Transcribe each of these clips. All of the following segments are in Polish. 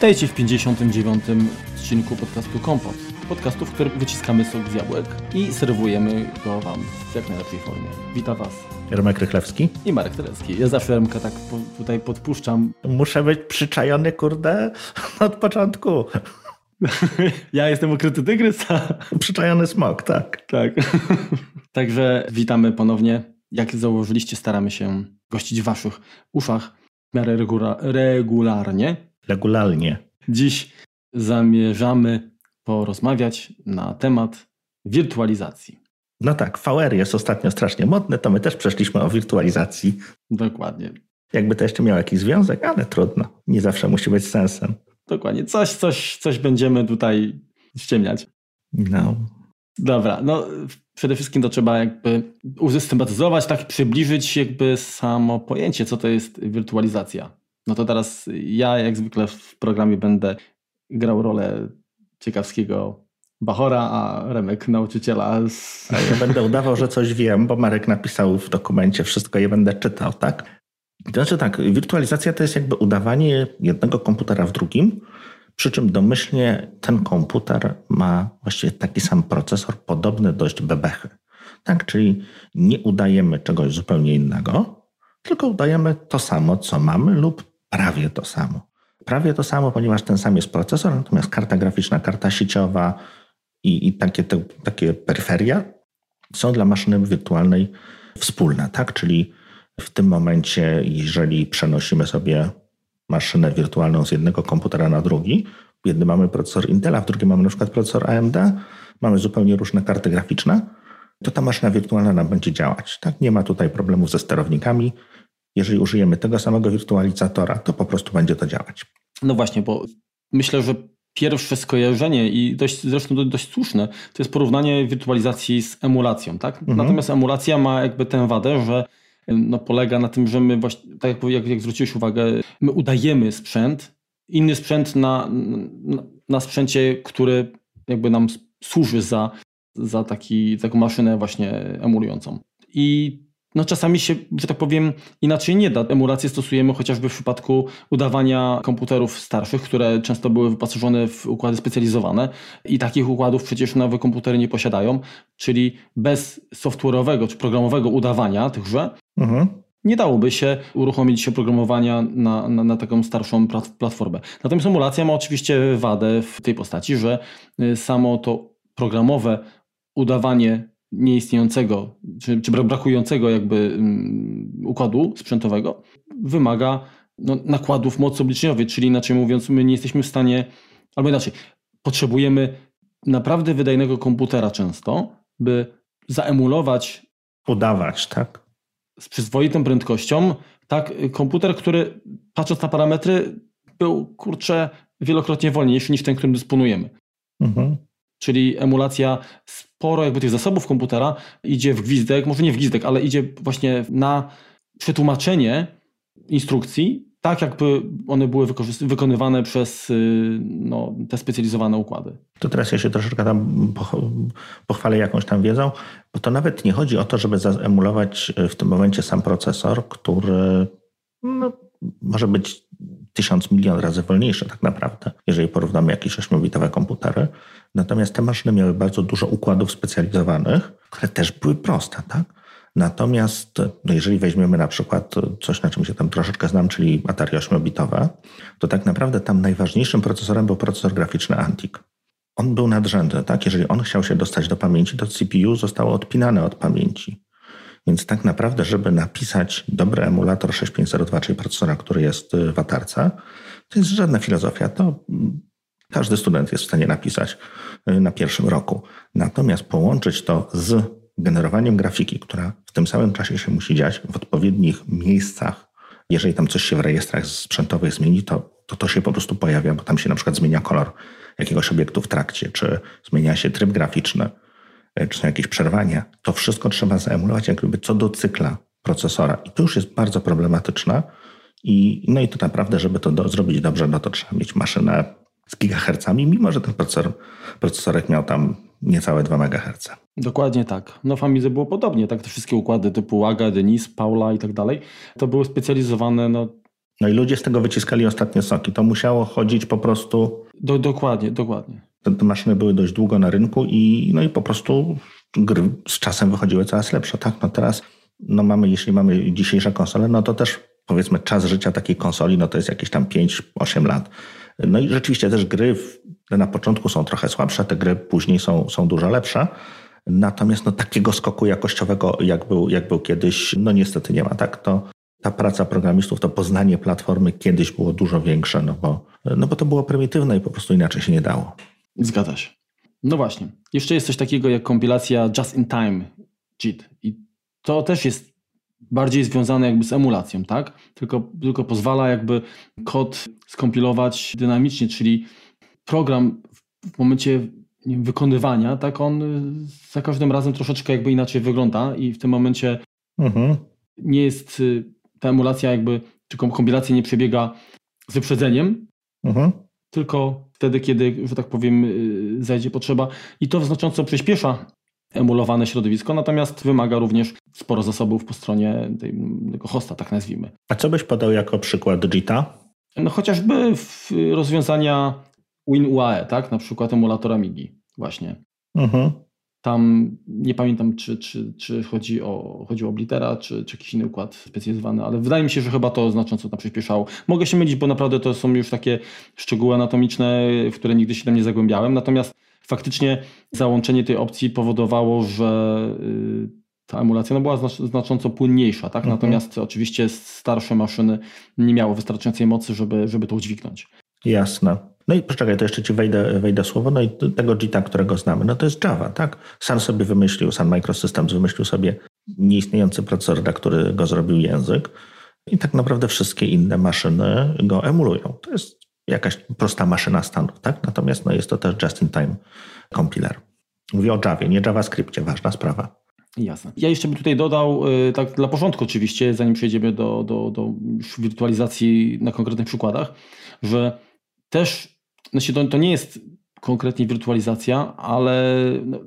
Witajcie w 59. odcinku podcastu Kompot. Podcastu, w którym wyciskamy sok z jabłek i serwujemy go Wam w jak najlepszej formie. Witam Was. Remek Rychlewski. I Marek Telecki. Ja zawsze Remka tak po, tutaj podpuszczam. Muszę być przyczajony, kurde, od początku. ja jestem ukryty tygrysa. Przyczajony smok, tak. Tak. Także witamy ponownie. Jak założyliście, staramy się gościć w Waszych uszach w miarę regula regularnie. Regularnie. Dziś zamierzamy porozmawiać na temat wirtualizacji. No tak, VR jest ostatnio strasznie modny, to my też przeszliśmy o wirtualizacji. Dokładnie. Jakby to jeszcze miało jakiś związek, ale trudno. Nie zawsze musi być sensem. Dokładnie. Coś, coś, coś będziemy tutaj ściemniać. No. Dobra, no przede wszystkim to trzeba jakby usystematyzować, tak przybliżyć jakby samo pojęcie, co to jest wirtualizacja. No to teraz ja jak zwykle w programie będę grał rolę ciekawskiego Bachora, a Remek nauczyciela. Z... A ja będę udawał, że coś wiem, bo Marek napisał w dokumencie wszystko, je będę czytał, tak? Znaczy tak, wirtualizacja to jest jakby udawanie jednego komputera w drugim, przy czym domyślnie ten komputer ma właściwie taki sam procesor, podobny dość bebechy. Tak, czyli nie udajemy czegoś zupełnie innego, tylko udajemy to samo, co mamy lub prawie to samo. Prawie to samo, ponieważ ten sam jest procesor, natomiast karta graficzna, karta sieciowa i, i takie, te, takie peryferia są dla maszyny wirtualnej wspólne, tak? Czyli w tym momencie, jeżeli przenosimy sobie maszynę wirtualną z jednego komputera na drugi, w jednym mamy procesor Intela, w drugim mamy na przykład procesor AMD, mamy zupełnie różne karty graficzne, to ta maszyna wirtualna nam będzie działać. Tak? Nie ma tutaj problemów ze sterownikami. Jeżeli użyjemy tego samego wirtualizatora, to po prostu będzie to działać. No właśnie, bo myślę, że pierwsze skojarzenie i dość, zresztą dość słuszne, to jest porównanie wirtualizacji z emulacją. Tak? Mhm. Natomiast emulacja ma jakby tę wadę, że no, polega na tym, że my właśnie, tak jak, jak zwróciłeś uwagę, my udajemy sprzęt, inny sprzęt na, na, na sprzęcie, który jakby nam służy za, za taki, taką maszynę właśnie emulującą. I no czasami się, że tak powiem, inaczej nie da. Emulację stosujemy chociażby w przypadku udawania komputerów starszych, które często były wyposażone w układy specjalizowane i takich układów przecież nowe komputery nie posiadają, czyli bez software'owego czy programowego udawania tychże mhm. nie dałoby się uruchomić oprogramowania na, na, na taką starszą platformę. Natomiast emulacja ma oczywiście wadę w tej postaci, że y, samo to programowe udawanie nieistniejącego, czy, czy brakującego jakby um, układu sprzętowego wymaga no, nakładów mocy obliczeniowej, czyli inaczej mówiąc, my nie jesteśmy w stanie, albo inaczej, potrzebujemy naprawdę wydajnego komputera często, by zaemulować. Udawać, tak? Z przyzwoitą prędkością, tak, komputer, który patrząc na parametry, był kurczę wielokrotnie wolniejszy niż ten, którym dysponujemy. Mhm. Czyli emulacja sporo jakby tych zasobów komputera idzie w gwizdek, może nie w gwizdek, ale idzie właśnie na przetłumaczenie instrukcji, tak jakby one były wykonywane przez y, no, te specjalizowane układy. To teraz ja się troszeczkę tam pochwalę jakąś tam wiedzą, bo to nawet nie chodzi o to, żeby zaemulować y, w tym momencie sam procesor, który no, może być tysiąc milion razy wolniejsze tak naprawdę, jeżeli porównamy jakieś 8-bitowe komputery. Natomiast te maszyny miały bardzo dużo układów specjalizowanych, które też były proste, tak? Natomiast no jeżeli weźmiemy na przykład coś, na czym się tam troszeczkę znam, czyli Atari 8-bitowe, to tak naprawdę tam najważniejszym procesorem był procesor graficzny Antic. On był nadrzędny, tak? Jeżeli on chciał się dostać do pamięci, to CPU zostało odpinane od pamięci. Więc tak naprawdę, żeby napisać dobry emulator 6502, czyli procesora, który jest w Atarce, to jest żadna filozofia. To każdy student jest w stanie napisać y, na pierwszym roku. Natomiast połączyć to z generowaniem grafiki, która w tym samym czasie się musi dziać w odpowiednich miejscach. Jeżeli tam coś się w rejestrach sprzętowych zmieni, to, to to się po prostu pojawia, bo tam się na przykład zmienia kolor jakiegoś obiektu w trakcie, czy zmienia się tryb graficzny, y, czy są jakieś przerwania. To wszystko trzeba zaemulować jakby co do cykla procesora. I to już jest bardzo problematyczne. I, no i to naprawdę, żeby to do, zrobić dobrze, no to trzeba mieć maszynę z gigahercami, mimo że ten procesor, procesorek miał tam niecałe 2 MHz. Dokładnie tak. No w Amidze było podobnie, tak? Te wszystkie układy typu AGA, Denis, Paula i tak dalej, to były specjalizowane no, No i ludzie z tego wyciskali ostatnie soki. To musiało chodzić po prostu. Do, dokładnie, dokładnie. Te, te, maszyny były dość długo na rynku i, no i po prostu gry z czasem wychodziły coraz lepsze. Tak, no teraz no mamy, jeśli mamy dzisiejsze konsole, no to też powiedzmy czas życia takiej konsoli, no to jest jakieś tam 5-8 lat. No i rzeczywiście też gry na początku są trochę słabsze, te gry później są, są dużo lepsze. Natomiast no, takiego skoku jakościowego, jak był, jak był kiedyś, no niestety nie ma. Tak, to ta praca programistów, to poznanie platformy kiedyś było dużo większe, no bo, no bo to było prymitywne i po prostu inaczej się nie dało. Zgadza się. No właśnie. Jeszcze jest coś takiego jak kompilacja just in time JIT. I to też jest bardziej związane jakby z emulacją, tak? Tylko, tylko pozwala jakby kod skompilować dynamicznie, czyli program w momencie wykonywania, tak on za każdym razem troszeczkę jakby inaczej wygląda i w tym momencie mhm. nie jest ta emulacja jakby, czy kompilacja nie przebiega z wyprzedzeniem, mhm. Tylko wtedy, kiedy, że tak powiem, y, zajdzie potrzeba i to znacząco przyspiesza emulowane środowisko, natomiast wymaga również sporo zasobów po stronie tej, tego hosta, tak nazwijmy. A co byś podał jako przykład JITA? No chociażby rozwiązania WinUAE, tak? Na przykład emulatora MIGI właśnie. Mhm. Tam nie pamiętam, czy, czy, czy chodzi, o, chodzi o Oblitera, czy, czy jakiś inny układ specjalizowany, ale wydaje mi się, że chyba to znacząco tam przyspieszało. Mogę się mylić, bo naprawdę to są już takie szczegóły anatomiczne, w które nigdy się tam nie zagłębiałem. Natomiast faktycznie załączenie tej opcji powodowało, że y, ta emulacja no była znacząco płynniejsza, tak? Mhm. Natomiast oczywiście starsze maszyny nie miały wystarczającej mocy, żeby, żeby to udźwignąć. Jasne. No i poczekaj, to jeszcze ci wejdę, wejdę słowo. No i tego JITA, którego znamy, no to jest Java, tak? Sam sobie wymyślił, Sun Microsystems wymyślił sobie nieistniejący procesor, który go zrobił język i tak naprawdę wszystkie inne maszyny go emulują. To jest jakaś prosta maszyna stanu, tak? Natomiast no, jest to też just-in-time compiler. Mówię o Javie, nie JavaScriptie, ważna sprawa. Jasne. Ja jeszcze bym tutaj dodał, y, tak dla porządku oczywiście, zanim przejdziemy do, do, do wirtualizacji na konkretnych przykładach, że też znaczy to, to nie jest konkretnie wirtualizacja, ale no,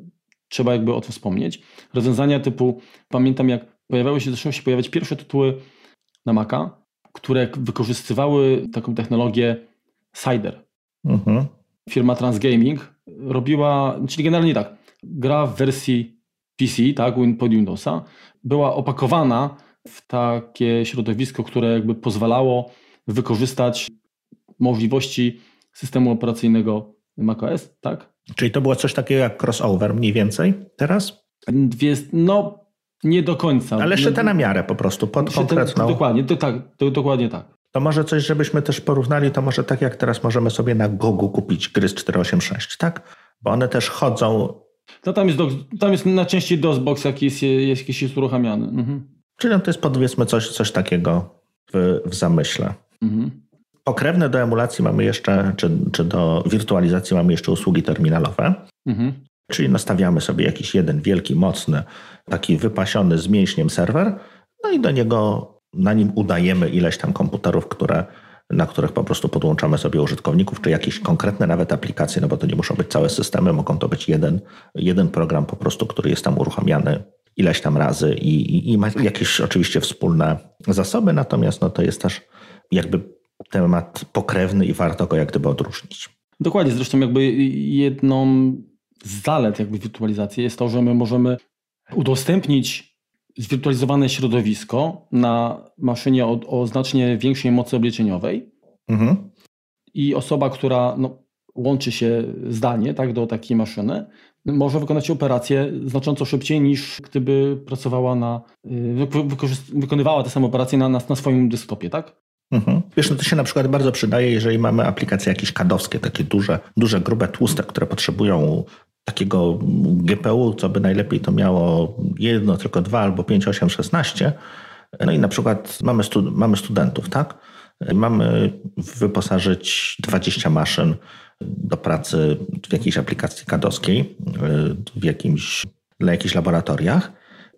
trzeba jakby o tym wspomnieć. Rozwiązania typu, pamiętam jak pojawiały się, zaczęły się pojawiać pierwsze tytuły na Maca, które wykorzystywały taką technologię Cider. Mhm. Firma Transgaming robiła, czyli generalnie tak, gra w wersji PC, tak, pod Windowsa, była opakowana w takie środowisko, które jakby pozwalało wykorzystać możliwości systemu operacyjnego macOS, tak? Czyli to było coś takiego jak crossover mniej więcej teraz? No, nie do końca. Ale jeszcze na miarę po prostu, pod konkretną. dokładnie, to, tak, to, dokładnie tak. To może coś, żebyśmy też porównali, to może tak jak teraz możemy sobie na Gogu kupić gry z 486, tak? Bo one też chodzą... No tam jest, do, tam jest najczęściej DOSBox jakiś jest, jakiś jest uruchamiany. Mhm. Czyli to jest powiedzmy coś, coś takiego w, w zamyśle. Mhm. Pokrewne do emulacji mamy jeszcze, czy, czy do wirtualizacji mamy jeszcze usługi terminalowe. Mhm. Czyli nastawiamy sobie jakiś jeden wielki, mocny, taki wypasiony z mięśniem serwer, no i do niego, na nim udajemy ileś tam komputerów, które, na których po prostu podłączamy sobie użytkowników, czy jakieś konkretne nawet aplikacje, no bo to nie muszą być całe systemy, mogą to być jeden, jeden program po prostu, który jest tam uruchamiany ileś tam razy i, i, i ma jakieś oczywiście wspólne zasoby, natomiast no to jest też jakby temat pokrewny i warto go jak gdyby odróżnić. Dokładnie, zresztą jakby jedną z zalet jakby wirtualizacji jest to, że my możemy udostępnić zwirtualizowane środowisko na maszynie o, o znacznie większej mocy obliczeniowej mhm. i osoba, która no, łączy się zdalnie tak, do takiej maszyny, może wykonać operację znacząco szybciej niż gdyby pracowała na, y, wykonywała te same operacje na, na, na swoim desktopie, tak? Mhm. Wiesz, no to się na przykład bardzo przydaje, jeżeli mamy aplikacje jakieś kadowskie, takie duże, duże, grube, tłuste, które potrzebują takiego GPU, co by najlepiej to miało jedno, tylko dwa albo 5, 8, 16. No i na przykład mamy, mamy studentów, tak? Mamy wyposażyć 20 maszyn do pracy w jakiejś aplikacji kadowskiej, w jakimś, dla jakichś laboratoriach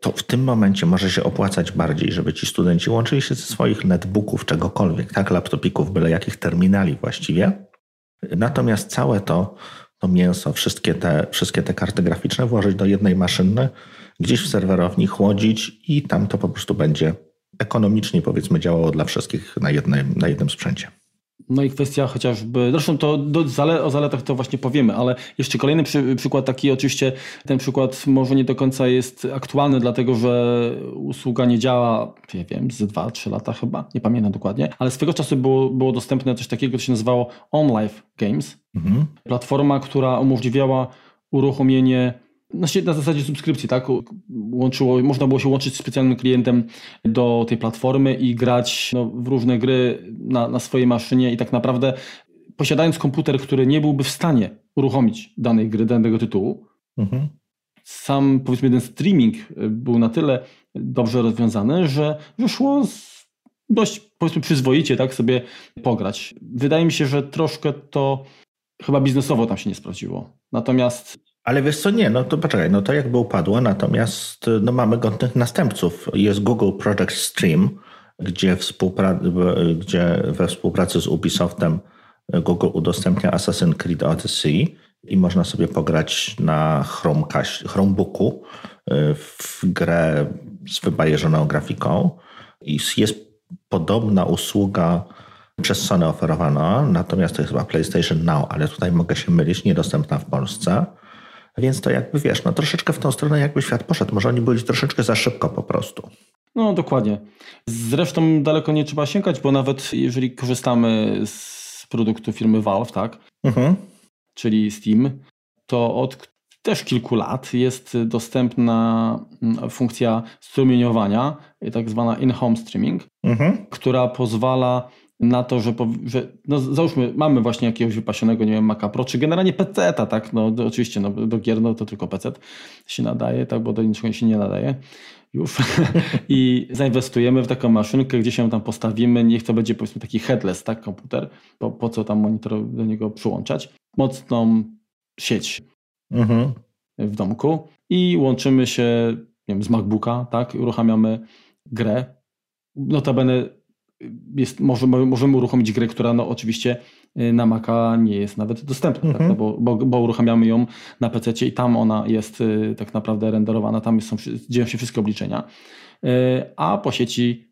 to w tym momencie może się opłacać bardziej, żeby ci studenci łączyli się ze swoich netbooków, czegokolwiek, tak, laptopików, byle jakich terminali właściwie. Natomiast całe to, to mięso, wszystkie te, wszystkie te karty graficzne włożyć do jednej maszyny, gdzieś w serwerowni chłodzić i tam to po prostu będzie ekonomicznie powiedzmy działało dla wszystkich na, jednym, na jednym sprzęcie. No i kwestia chociażby, zresztą to do, o zaletach to właśnie powiemy, ale jeszcze kolejny przy, przykład taki, oczywiście ten przykład może nie do końca jest aktualny, dlatego że usługa nie działa, nie wiem, z 2-3 lata chyba, nie pamiętam dokładnie, ale swego czasu było, było dostępne coś takiego, co się nazywało OnLive Games. Mhm. Platforma, która umożliwiała uruchomienie na zasadzie subskrypcji, tak? Łączyło, można było się łączyć z specjalnym klientem do tej platformy i grać no, w różne gry na, na swojej maszynie i tak naprawdę posiadając komputer, który nie byłby w stanie uruchomić danej gry, danego tytułu, mhm. sam powiedzmy ten streaming był na tyle dobrze rozwiązany, że wyszło dość powiedzmy przyzwoicie tak sobie pograć. Wydaje mi się, że troszkę to chyba biznesowo tam się nie sprawdziło. Natomiast ale wiesz co, nie, no to poczekaj, no to jakby upadło, natomiast no mamy godnych następców. Jest Google Project Stream, gdzie, współpra gdzie we współpracy z Ubisoftem Google udostępnia Assassin's Creed Odyssey i można sobie pograć na Chromebooku y, w grę z wybajeżoną grafiką. I jest podobna usługa przez Sony oferowana, natomiast to jest chyba PlayStation Now, ale tutaj mogę się mylić, niedostępna w Polsce. Więc to jakby wiesz, no troszeczkę w tą stronę jakby świat poszedł. Może oni byli troszeczkę za szybko po prostu. No dokładnie. Zresztą daleko nie trzeba sięgać, bo nawet jeżeli korzystamy z produktu firmy Valve, tak, mhm. czyli Steam, to od też kilku lat jest dostępna mm, funkcja strumieniowania, tak zwana in-home streaming, mhm. która pozwala na to, że, że no załóżmy, mamy właśnie jakiegoś wypasionego, nie wiem, Maca Pro, czy generalnie PC-ta, tak, no oczywiście no, do gier no, to tylko PC się nadaje, tak, bo do niczego się nie nadaje już. I zainwestujemy w taką maszynkę, gdzie się tam postawimy, niech to będzie powiedzmy taki headless, tak, komputer, po, po co tam monitor do niego przyłączać, mocną sieć mhm. w domku. I łączymy się, nie wiem, z MacBooka, tak, uruchamiamy grę, notabene jest, możemy, możemy uruchomić grę, która no oczywiście y, na Maca nie jest nawet dostępna, tak? no bo, bo, bo, uruchamiamy ją na PC i tam ona jest y, tak naprawdę renderowana, tam są, dzieją się wszystkie obliczenia, y, a po sieci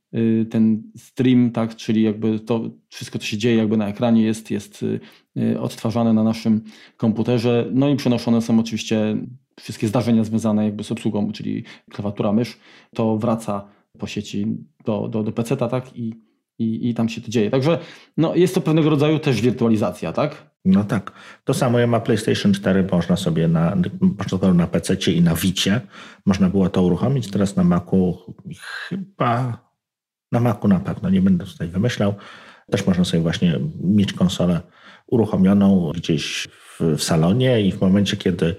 ten stream, tak, czyli jakby to wszystko, co się dzieje jakby na ekranie jest, jest odtwarzane na naszym komputerze, no i przenoszone są oczywiście wszystkie zdarzenia związane jakby z obsługą, czyli klawiatura, mysz, to wraca po sieci do, do, do tak, i i, i tam się to dzieje. Także no, jest to pewnego rodzaju też wirtualizacja, tak? No tak. To samo ja ma PlayStation 4, można sobie na, na PC i na Wicie, można było to uruchomić. Teraz na Macu chyba, na Macu na pewno, nie będę tutaj wymyślał. Też można sobie właśnie mieć konsolę uruchomioną gdzieś w, w salonie i w momencie, kiedy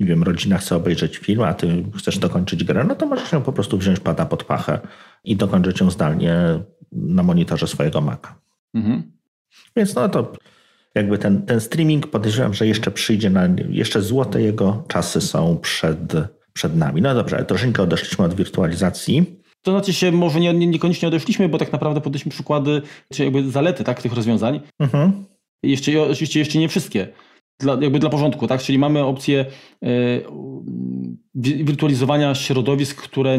nie wiem, rodzina chce obejrzeć film, a ty chcesz dokończyć grę, no to możesz ją po prostu wziąć pada pod pachę i dokończyć ją zdalnie na monitorze swojego Maca. Mhm. Więc no to jakby ten, ten streaming podejrzewam, że jeszcze przyjdzie na, jeszcze złote jego czasy są przed, przed nami. No dobrze, ale troszeczkę odeszliśmy od wirtualizacji. To znaczy się, może nie, nie, niekoniecznie odeszliśmy, bo tak naprawdę podaliśmy przykłady, czy jakby zalety tak, tych rozwiązań. Mhm. Jeszcze, oczywiście jeszcze nie wszystkie. Dla, jakby dla porządku, tak? Czyli mamy opcję y, wirtualizowania środowisk, które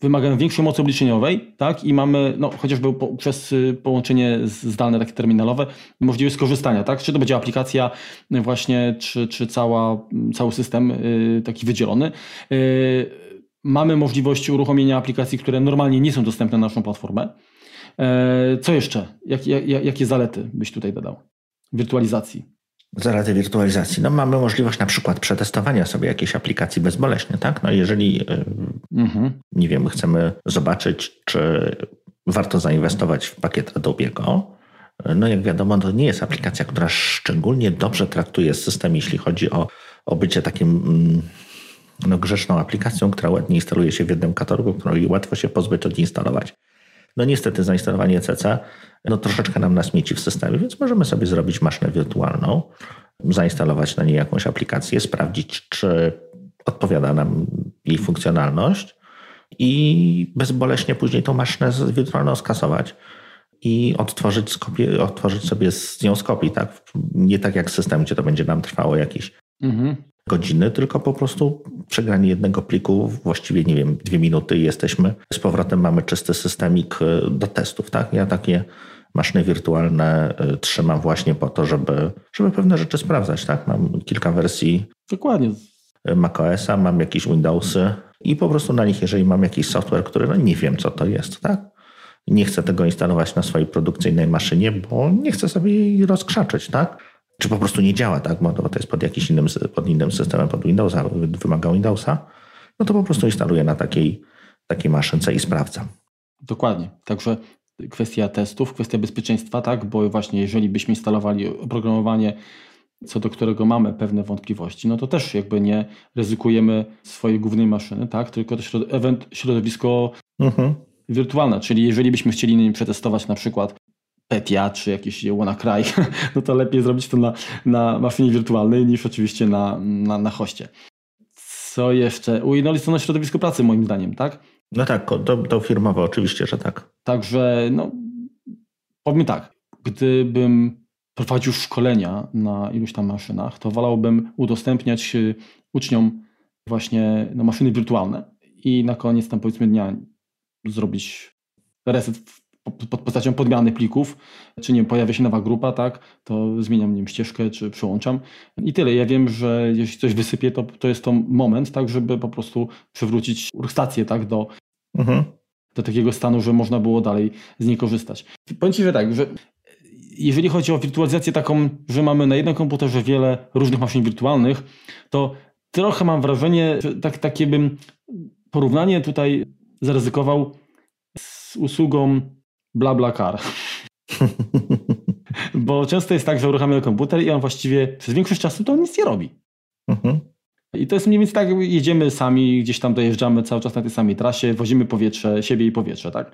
wymagają większej mocy obliczeniowej, tak? I mamy, no, chociażby po, przez y, połączenie zdalne takie terminalowe, możliwość skorzystania, tak? Czy to będzie aplikacja właśnie, czy, czy cała, cały system y, taki wydzielony. Mamy możliwość uruchomienia aplikacji, które normalnie nie są dostępne na naszą platformę. Co jeszcze? Jak, jak, jakie zalety byś tutaj dodał? Wirtualizacji. Zalety wirtualizacji. No mamy możliwość na przykład przetestowania sobie jakiejś aplikacji bezboleśnie, tak? No jeżeli, y, mhm. nie wiem, chcemy zobaczyć, czy warto zainwestować w pakiet Adobe'ego, no jak wiadomo, to nie jest aplikacja, która szczególnie dobrze traktuje system, jeśli chodzi o, o bycie takim mm, no, grzeszną aplikacją, która ładnie instaluje się w jednym katalogu, której łatwo się pozbyć, odinstalować. No niestety zainstalowanie CC no troszeczkę nam nasmieci w systemie, więc możemy sobie zrobić maszynę wirtualną, zainstalować na niej jakąś aplikację, sprawdzić, czy odpowiada nam jej funkcjonalność i bezboleśnie później tą maszynę wirtualną skasować i odtworzyć, odtworzyć sobie z nią z kopii. Tak? Nie tak jak system, gdzie to będzie nam trwało jakieś mhm. godziny, tylko po prostu przegranie jednego pliku, właściwie nie wiem, dwie minuty i jesteśmy. Z powrotem mamy czysty systemik e, do testów, tak? Ja takie maszyny wirtualne e, trzymam właśnie po to, żeby, żeby pewne rzeczy sprawdzać, tak? Mam kilka wersji. Dokładnie. macOSa, mam jakieś Windowsy i po prostu na nich, jeżeli mam jakiś software, który no nie wiem, co to jest, tak? Nie chcę tego instalować na swojej produkcyjnej maszynie, bo nie chcę sobie jej rozkrzaczyć, tak? czy po prostu nie działa, tak? Bo to jest pod jakimś innym, pod innym systemem, pod Windowsa, wymaga Windowsa, no to po prostu instaluję na takiej, takiej maszynce i sprawdzam. Dokładnie. Także kwestia testów, kwestia bezpieczeństwa, tak? Bo właśnie jeżeli byśmy instalowali oprogramowanie, co do którego mamy pewne wątpliwości, no to też jakby nie ryzykujemy swojej głównej maszyny, tak? Tylko też środowisko mhm. wirtualne. Czyli jeżeli byśmy chcieli nim przetestować na przykład Petia czy jakiś WannaCry, no to lepiej zrobić to na, na maszynie wirtualnej niż oczywiście na, na, na hoście. Co jeszcze? Ujednolicono środowisko pracy moim zdaniem, tak? No tak, to, to firmowe oczywiście, że tak. Także no, powiem tak, gdybym prowadził szkolenia na iluś tam maszynach, to wolałbym udostępniać y, uczniom właśnie no, maszyny wirtualne i na koniec tam powiedzmy dnia zrobić reset pod postacią podmiany plików, czy nie pojawia się nowa grupa, tak, to zmieniam nim ścieżkę, czy przyłączam. I tyle. Ja wiem, że jeśli coś wysypie, to, to jest to moment, tak, żeby po prostu przywrócić stację, tak, do, mhm. do takiego stanu, że można było dalej z niej korzystać. Powiem Ci, że tak, że jeżeli chodzi o wirtualizację taką, że mamy na jednym komputerze wiele różnych maszyn wirtualnych, to trochę mam wrażenie, że tak, takie bym porównanie tutaj zaryzykował z usługą BlaBlaCar. Bo często jest tak, że uruchamiamy komputer i on właściwie przez większość czasu to on nic nie robi. Mhm. I to jest mniej więcej tak, jedziemy sami, gdzieś tam dojeżdżamy cały czas na tej samej trasie, wozimy powietrze, siebie i powietrze, tak?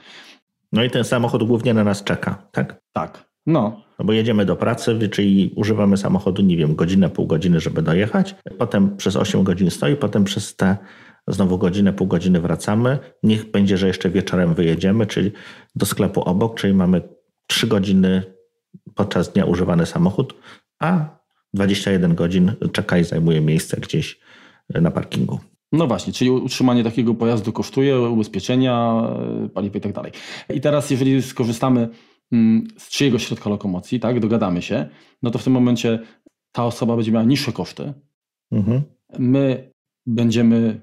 No i ten samochód głównie na nas czeka, tak? Tak. No. no bo jedziemy do pracy, czyli używamy samochodu, nie wiem, godzinę, pół godziny, żeby dojechać. Potem przez 8 godzin stoi, potem przez te znowu godzinę, pół godziny wracamy. Niech będzie, że jeszcze wieczorem wyjedziemy, czyli do sklepu obok, czyli mamy 3 godziny podczas dnia używany samochód, a 21 godzin czeka i zajmuje miejsce gdzieś na parkingu. No właśnie, czyli utrzymanie takiego pojazdu kosztuje, ubezpieczenia, paliwo i tak dalej. I teraz, jeżeli skorzystamy mm, z czyjegoś środka lokomocji, tak, dogadamy się, no to w tym momencie ta osoba będzie miała niższe koszty. Mhm. My będziemy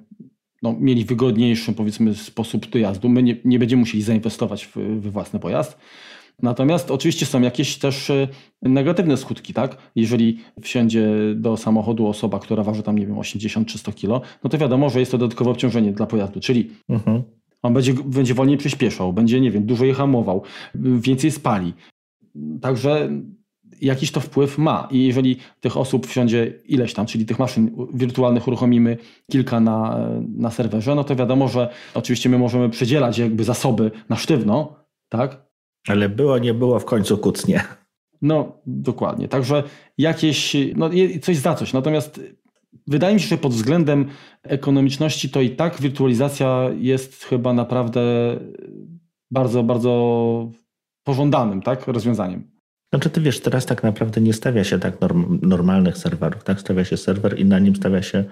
no, mieli wygodniejszy, powiedzmy, sposób dojazdu. My nie, nie będziemy musieli zainwestować w, w własny pojazd. Natomiast oczywiście są jakieś też e, negatywne skutki, tak? Jeżeli wsiądzie do samochodu osoba, która waży tam, nie wiem, 80 czy 100 kilo, no to wiadomo, że jest to dodatkowe obciążenie dla pojazdu, czyli mhm. on będzie, będzie wolniej przyspieszał, będzie, nie wiem, dłużej hamował, więcej spali. Także jakiś to wpływ ma. I jeżeli tych osób wsiądzie ileś tam, czyli tych maszyn wirtualnych uruchomimy kilka na, na serwerze, no to wiadomo, że oczywiście my możemy przedzielać jakby zasoby na sztywno, tak? Ale było, nie było, w końcu kucnie. No, dokładnie. Także jakieś, no coś za coś. Natomiast wydaje mi się, że pod względem ekonomiczności to i tak wirtualizacja jest chyba naprawdę bardzo, bardzo pożądanym tak, rozwiązaniem. Znaczy ty wiesz, teraz tak naprawdę nie stawia się tak norm, normalnych serwerów, tak? Stawia się serwer i na nim stawia się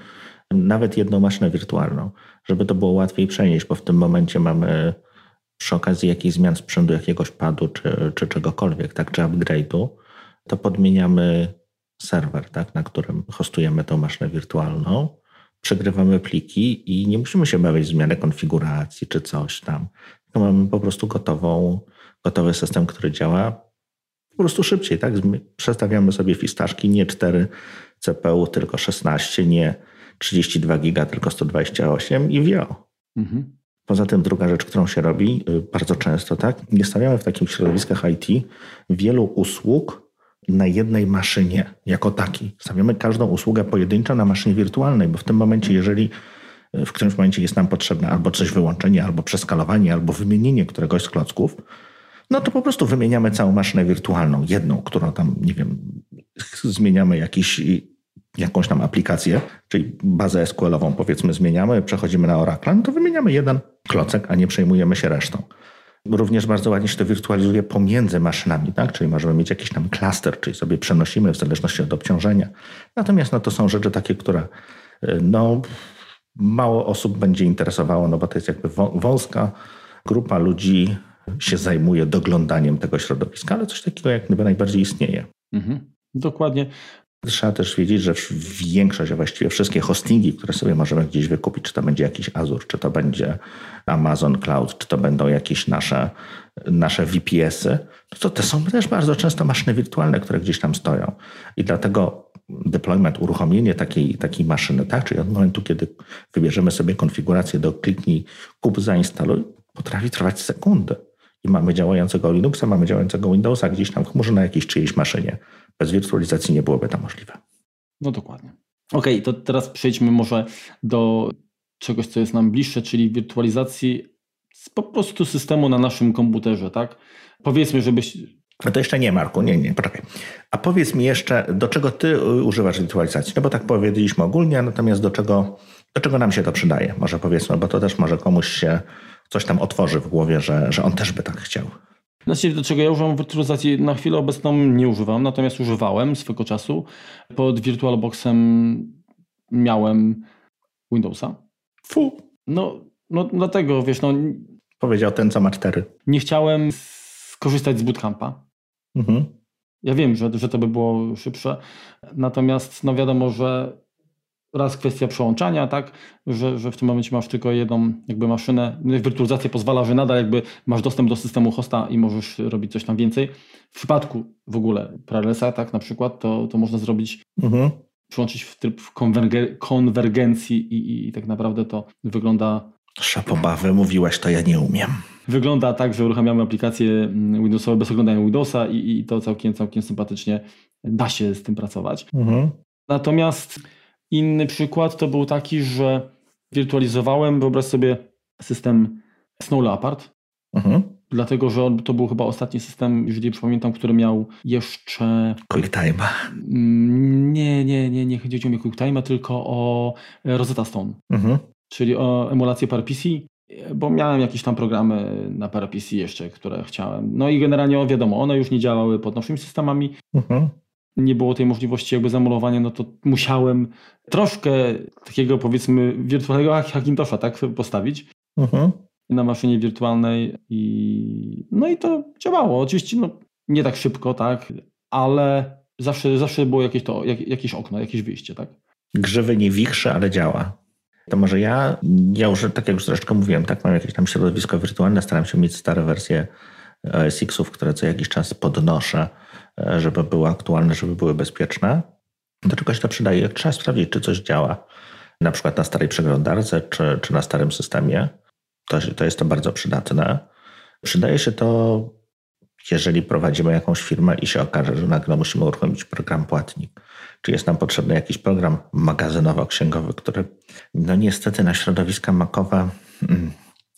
nawet jedną maszynę wirtualną, żeby to było łatwiej przenieść, bo w tym momencie mamy przy okazji jakichś zmian sprzętu, jakiegoś padu czy, czy czegokolwiek, tak, czy upgrade'u, to podmieniamy serwer, tak, na którym hostujemy tą maszynę wirtualną, przegrywamy pliki i nie musimy się bawić w zmianę konfiguracji czy coś tam. Mamy po prostu gotową, gotowy system, który działa po prostu szybciej, tak? Przestawiamy sobie fistaszki, nie 4 CPU, tylko 16, nie 32 giga, tylko 128 i wio. Mhm. Poza tym druga rzecz, którą się robi y, bardzo często, tak? Nie stawiamy w takich środowiskach IT wielu usług na jednej maszynie jako takiej. Stawiamy każdą usługę pojedynczo na maszynie wirtualnej, bo w tym momencie, jeżeli y, w którymś momencie jest nam potrzebne albo coś wyłączenie, albo przeskalowanie, albo wymienienie któregoś z klocków, no to po prostu wymieniamy całą maszynę wirtualną, jedną, którą tam, nie wiem, zmieniamy jakiś, jakąś tam aplikację, czyli bazę SQL-ową powiedzmy zmieniamy, przechodzimy na Oracle, no to wymieniamy jeden klocek, a nie przejmujemy się resztą. Również bardzo ładnie się to wirtualizuje pomiędzy maszynami, tak? czyli możemy mieć jakiś tam klaster, czyli sobie przenosimy w zależności od obciążenia. Natomiast no, to są rzeczy takie, które y, no, mało osób będzie interesowało, no bo to jest jakby wąska grupa ludzi się zajmuje doglądaniem tego środowiska, ale coś takiego jak najbardziej istnieje. Mhm. Dokładnie. Trzeba też wiedzieć, że większość, a właściwie wszystkie hostingi, które sobie możemy gdzieś wykupić, czy to będzie jakiś Azure, czy to będzie Amazon Cloud, czy to będą jakieś nasze, nasze VPS-y, to te są też bardzo często maszyny wirtualne, które gdzieś tam stoją. I dlatego deployment, uruchomienie takiej, takiej maszyny, tak? czyli od momentu, kiedy wybierzemy sobie konfigurację do kliknij, kup, zainstaluj, potrafi trwać sekundy. I mamy działającego Linuxa, mamy działającego Windowsa gdzieś tam w chmurze na jakiejś czyjejś maszynie. Bez wirtualizacji nie byłoby to możliwe. No dokładnie. OK, to teraz przejdźmy może do czegoś, co jest nam bliższe, czyli wirtualizacji z po prostu systemu na naszym komputerze, tak? Powiedzmy, żebyś... No to jeszcze nie, Marku, nie, nie, poczekaj. A powiedz mi jeszcze, do czego ty używasz wirtualizacji? No bo tak powiedzieliśmy ogólnie, natomiast do czego, do czego nam się to przydaje? Może powiedzmy, bo to też może komuś się coś tam otworzy w głowie, że, że on też by tak chciał. Znaczy, do czego ja używam wirtualizacji na chwilę obecną nie używam, natomiast używałem swego czasu. Pod VirtualBoxem miałem Windowsa. Fu. No, no dlatego, wiesz, no... Powiedział ten, co ma cztery. Nie chciałem skorzystać z bootcampa. Mhm. Ja wiem, że, że to by było szybsze, natomiast no wiadomo, że raz kwestia przełączania, tak, że, że w tym momencie masz tylko jedną jakby maszynę. Wirtualizacja pozwala, że nadal jakby masz dostęp do systemu hosta i możesz robić coś tam więcej. W przypadku w ogóle Parallelsa, tak, na przykład, to, to można zrobić, mhm. przyłączyć w tryb konwergencji i, i, i tak naprawdę to wygląda... Szapobawy, mówiłaś, to ja nie umiem. Wygląda tak, że uruchamiamy aplikacje mm, Windowsowe bez oglądania Windowsa i, i to całkiem, całkiem sympatycznie da się z tym pracować. Mhm. Natomiast Inny przykład to był taki, że wirtualizowałem, wyobraź sobie system Snow Leopard, mhm. dlatego że to był chyba ostatni system, jeżeli pamiętam, który miał jeszcze... QuickTime. Mm, nie, nie, nie, nie chodzi o QuickTime, tylko o Rosetta Stone, mhm. czyli o emulację PowerPC, bo miałem jakieś tam programy na PowerPC jeszcze, które chciałem. No i generalnie wiadomo, one już nie działały pod naszymi systemami. Mhm nie było tej możliwości jakby zamulowania, no to musiałem troszkę takiego powiedzmy wirtualnego Hackintosha tak postawić mhm. na maszynie wirtualnej i no i to działało. Oczywiście no, nie tak szybko, tak, ale zawsze, zawsze było jakieś, to, jak, jakieś okno, jakieś wyjście, tak. Grzywy nie wichrzy, ale działa. To może ja, ja już, tak jak już troszeczkę mówiłem, tak, mam jakieś tam środowisko wirtualne, staram się mieć stare wersje OS-ów, które co jakiś czas podnoszę E, żeby były aktualne, żeby były bezpieczne. Do czegoś to przydaje. Trzeba sprawdzić, czy coś działa. Na przykład na starej przeglądarce, czy, czy na starym systemie. To, to jest to bardzo przydatne. Przydaje się to, jeżeli prowadzimy jakąś firmę i się okaże, że nagle musimy uruchomić program płatnik. Czy jest nam potrzebny jakiś program magazynowo-księgowy, który no niestety na środowiska makowe hmm,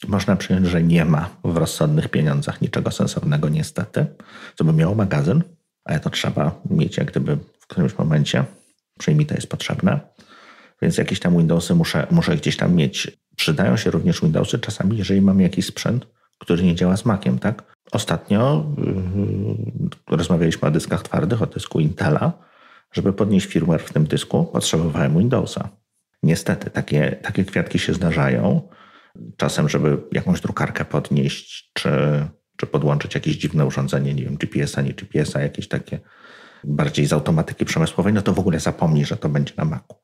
można przyjąć, że nie ma w rozsądnych pieniądzach niczego sensownego niestety, co by miało magazyn, ale to trzeba mieć jak gdyby w którymś momencie. Przynajmniej to jest potrzebne. Więc jakieś tam Windowsy muszę, muszę gdzieś tam mieć. Przydają się również Windowsy czasami, jeżeli mamy jakiś sprzęt, który nie działa z Maciem, tak? Ostatnio yy, rozmawialiśmy o dyskach twardych, o dysku Intela. Żeby podnieść firmware w tym dysku, potrzebowałem Windowsa. Niestety, takie, takie kwiatki się zdarzają. Czasem, żeby jakąś drukarkę podnieść, czy czy podłączyć jakieś dziwne urządzenie, nie wiem, GPS-a, nie GPS-a, jakieś takie bardziej z automatyki przemysłowej, no to w ogóle zapomnij, że to będzie na Macu.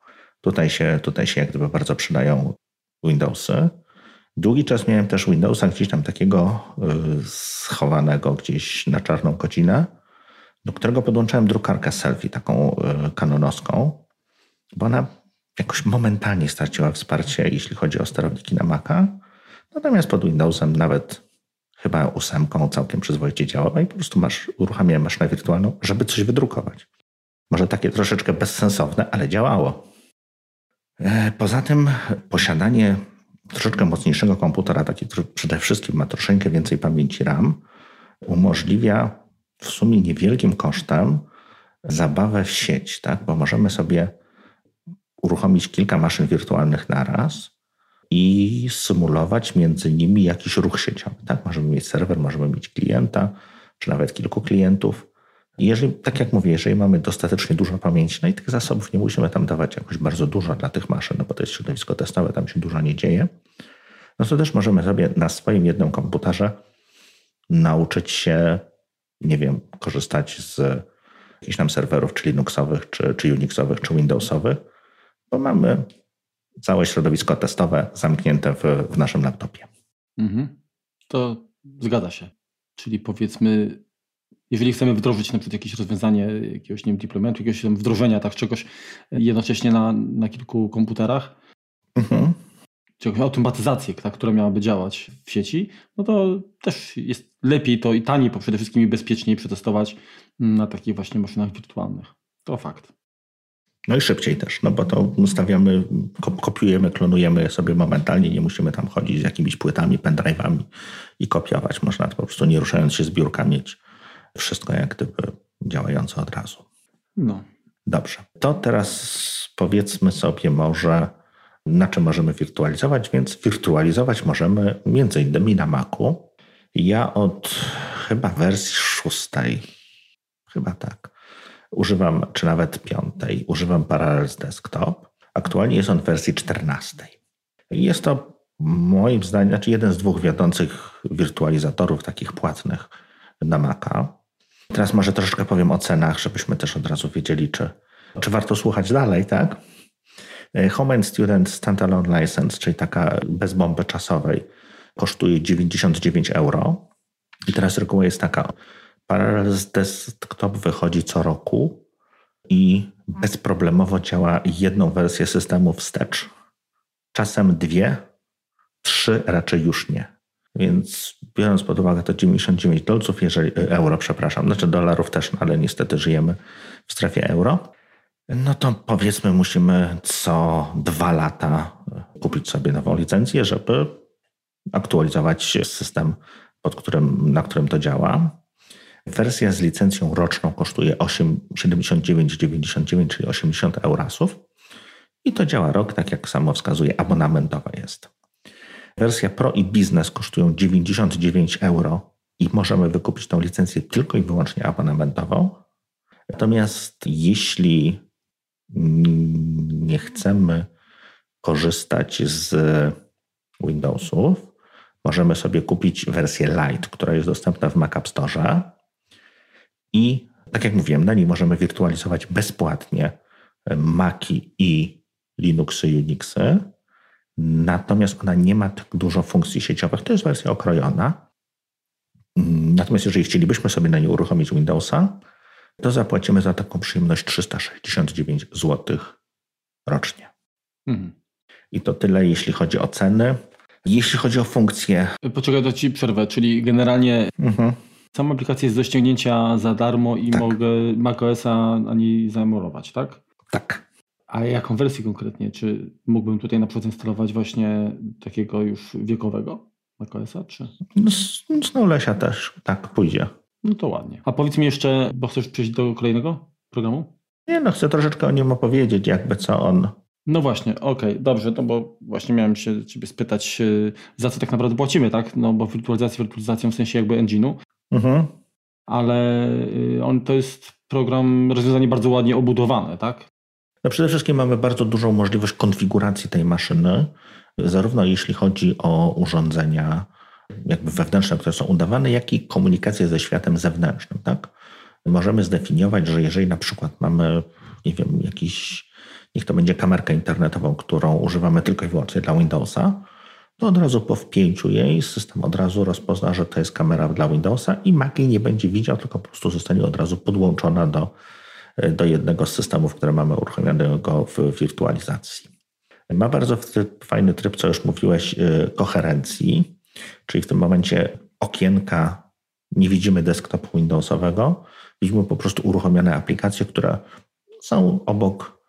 Tutaj się, tutaj się jak gdyby bardzo przydają Windowsy. Długi czas miałem też Windowsa gdzieś tam takiego y, schowanego gdzieś na czarną godzinę, do którego podłączałem drukarkę selfie, taką y, kanonowską, bo ona jakoś momentalnie straciła wsparcie, jeśli chodzi o sterowniki na Maca. Natomiast pod Windowsem nawet chyba ósemką całkiem przyzwoicie działała i po prostu masz, uruchamiałem maszynę wirtualną, żeby coś wydrukować. Może takie troszeczkę bezsensowne, ale działało. E, poza tym posiadanie troszeczkę mocniejszego komputera, taki przede wszystkim ma troszeczkę więcej pamięci RAM, umożliwia w sumie niewielkim kosztem zabawę w sieć, tak? bo możemy sobie uruchomić kilka maszyn wirtualnych naraz i symulować między nimi jakiś ruch sieciowy. Tak? Możemy mieć serwer, możemy mieć klienta, czy nawet kilku klientów Jeżeli, tak jak mówię, jeżeli mamy dostatecznie dużo pamięci, no i tych zasobów nie musimy tam dawać jakoś bardzo dużo dla tych maszyn, no bo to jest środowisko testowe, tam się dużo nie dzieje, no to też możemy sobie na swoim jednym komputerze nauczyć się, nie wiem, korzystać z jakichś tam serwerów, czy Linuxowych, czy, czy Unixowych, czy Windowsowych, bo mamy całe środowisko testowe zamknięte w, w naszym laptopie. Mhm. To zgadza się. Czyli powiedzmy, jeżeli chcemy wdrożyć na przykład jakieś rozwiązanie jakiegoś nie wiem, deploymentu, jakiegoś wdrożenia tak czegoś jednocześnie na, na kilku komputerach, mhm. czy jakąś automatyzację, tak, która miałaby działać w sieci, no to też jest lepiej to i taniej, przede wszystkim i bezpieczniej przetestować na takich właśnie maszynach wirtualnych. To fakt. No i szybciej też, no bo to ustawiamy, kopiujemy, klonujemy sobie momentalnie, nie musimy tam chodzić z jakimiś płytami, pendrive'ami i kopiować. Można po prostu nie ruszając się z biurka mieć wszystko jak gdyby działające od razu. No. Dobrze. To teraz powiedzmy sobie może, na czym możemy wirtualizować, więc wirtualizować możemy między innymi na Macu. Ja od chyba wersji szóstej, chyba tak, używam, czy nawet piątej, używam Parallels Desktop. Aktualnie jest on w wersji 14. Jest to moim zdaniem, znaczy jeden z dwóch wiodących wirtualizatorów takich płatnych na Maca. Teraz może troszeczkę powiem o cenach, żebyśmy też od razu wiedzieli, czy, czy warto słuchać dalej, tak? Home and Student Standalone License, czyli taka bez bomby czasowej, kosztuje 99 euro. I teraz reguła jest taka. Parallels Desktop wychodzi co roku i bezproblemowo działa jedną wersję systemu wstecz. Czasem dwie, trzy raczej już nie. Więc biorąc pod uwagę to 99 dolców, jeżeli, euro, przepraszam, znaczy dolarów też, no ale niestety żyjemy w strefie euro, no to powiedzmy musimy co dwa lata kupić sobie nową licencję, żeby aktualizować system, pod którym, na którym to działa. Wersja z licencją roczną kosztuje 79,99, czyli 80 eurasów. I to działa rok, tak jak samo wskazuje, abonamentowa jest. Wersja Pro i Business kosztują 99 euro i możemy wykupić tą licencję tylko i wyłącznie abonamentową. Natomiast jeśli nie chcemy korzystać z Windowsów, możemy sobie kupić wersję Lite, która jest dostępna w Mac App Store i tak jak mówiłem, na niej możemy wirtualizować bezpłatnie Maki i Linuxy, Unixy. Natomiast ona nie ma tak dużo funkcji sieciowych. To jest wersja okrojona. Natomiast jeżeli chcielibyśmy sobie na niej uruchomić Windowsa, to zapłacimy za taką przyjemność 369 zł rocznie. Mhm. I to tyle, jeśli chodzi o ceny. Jeśli chodzi o funkcje. Poczekaj, to ci przerwę, czyli generalnie mhm. Sama aplikacja jest do ściągnięcia za darmo i tak. mogę macOSa na niej zaemulować, tak? Tak. A jaką wersję konkretnie? Czy mógłbym tutaj na przykład instalować właśnie takiego już wiekowego macOSa? Czy? No, z Knowlesia też tak pójdzie. No to ładnie. A powiedz mi jeszcze, bo chcesz przejść do kolejnego programu? Nie, no chcę troszeczkę o nim opowiedzieć, jakby co on no właśnie, okej, okay, dobrze, no bo właśnie miałem się ciebie spytać, e, za co tak naprawdę płacimy, tak? No bo wirtualizacja wirtualizacją w sensie jakby engine'u, mhm. ale e, on to jest program, rozwiązanie bardzo ładnie obudowane, tak? No przede wszystkim mamy bardzo dużą możliwość konfiguracji tej maszyny, zarówno jeśli chodzi o urządzenia jakby wewnętrzne, które są udawane, jak i komunikację ze światem zewnętrznym, tak? Możemy zdefiniować, że jeżeli na przykład mamy, nie wiem, jakiś niech to będzie kamerkę internetową, którą używamy tylko i wyłącznie dla Windowsa, to od razu po wpięciu jej system od razu rozpozna, że to jest kamera dla Windowsa i Mac jej nie będzie widział, tylko po prostu zostanie od razu podłączona do, do jednego z systemów, które mamy uruchomionego w wirtualizacji. Ma bardzo fajny tryb, co już mówiłeś, y, koherencji, czyli w tym momencie okienka nie widzimy desktopu Windowsowego, widzimy po prostu uruchomione aplikacje, które są obok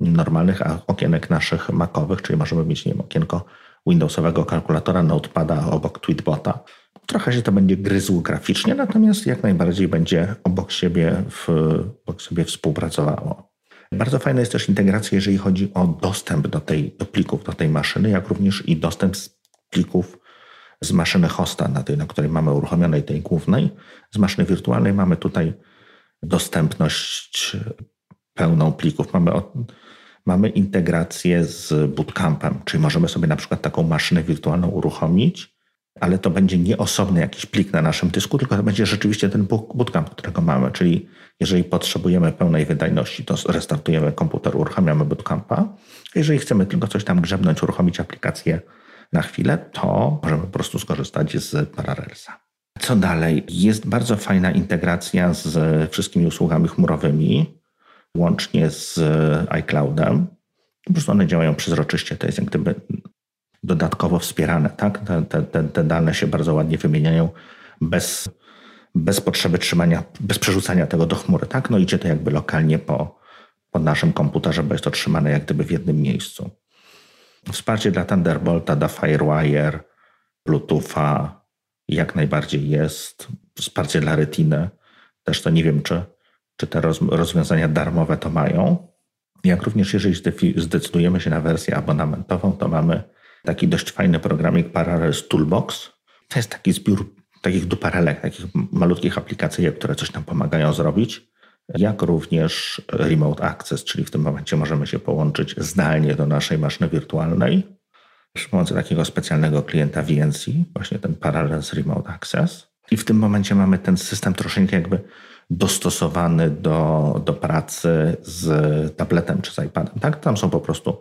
normalnych okienek naszych Macowych, czyli możemy mieć nie wiem, okienko Windowsowego kalkulatora, notepada obok Tweetbota. Trochę się to będzie gryzło graficznie, natomiast jak najbardziej będzie obok siebie, w, obok siebie współpracowało. Bardzo fajna jest też integracja, jeżeli chodzi o dostęp do, tej, do plików, do tej maszyny, jak również i dostęp z plików z maszyny hosta, na tej, na której mamy uruchomionej tej głównej. Z maszyny wirtualnej mamy tutaj dostępność pełną plików. Mamy, mamy integrację z bootcampem, czyli możemy sobie na przykład taką maszynę wirtualną uruchomić, ale to będzie nie osobny jakiś plik na naszym dysku, tylko to będzie rzeczywiście ten bootcamp, którego mamy. Czyli jeżeli potrzebujemy pełnej wydajności, to restartujemy komputer, uruchamiamy bootcampa. Jeżeli chcemy tylko coś tam grzebnąć, uruchomić aplikację na chwilę, to możemy po prostu skorzystać z Parallelsa. Co dalej? Jest bardzo fajna integracja z wszystkimi usługami chmurowymi, łącznie z iCloudem. Po prostu one działają przezroczyście, to jest jak gdyby dodatkowo wspierane. Tak? Te, te, te dane się bardzo ładnie wymieniają bez, bez potrzeby trzymania, bez przerzucania tego do chmury. Tak? No idzie to jakby lokalnie po, po naszym komputerze, bo jest to trzymane jak gdyby w jednym miejscu. Wsparcie dla Thunderbolta, dla Firewire, Bluetootha jak najbardziej jest. Wsparcie dla Retiny. Też to nie wiem, czy, czy te rozwiązania darmowe to mają. Jak również jeżeli zdecydujemy się na wersję abonamentową, to mamy taki dość fajny programik Parallels Toolbox. To jest taki zbiór takich duparelek, takich malutkich aplikacji, które coś nam pomagają zrobić, jak również Remote Access, czyli w tym momencie możemy się połączyć zdalnie do naszej maszyny wirtualnej przy pomocy takiego specjalnego klienta VNC, właśnie ten Parallels Remote Access. I w tym momencie mamy ten system troszeczkę jakby dostosowany do, do pracy z tabletem czy z iPadem. Tak? Tam są po prostu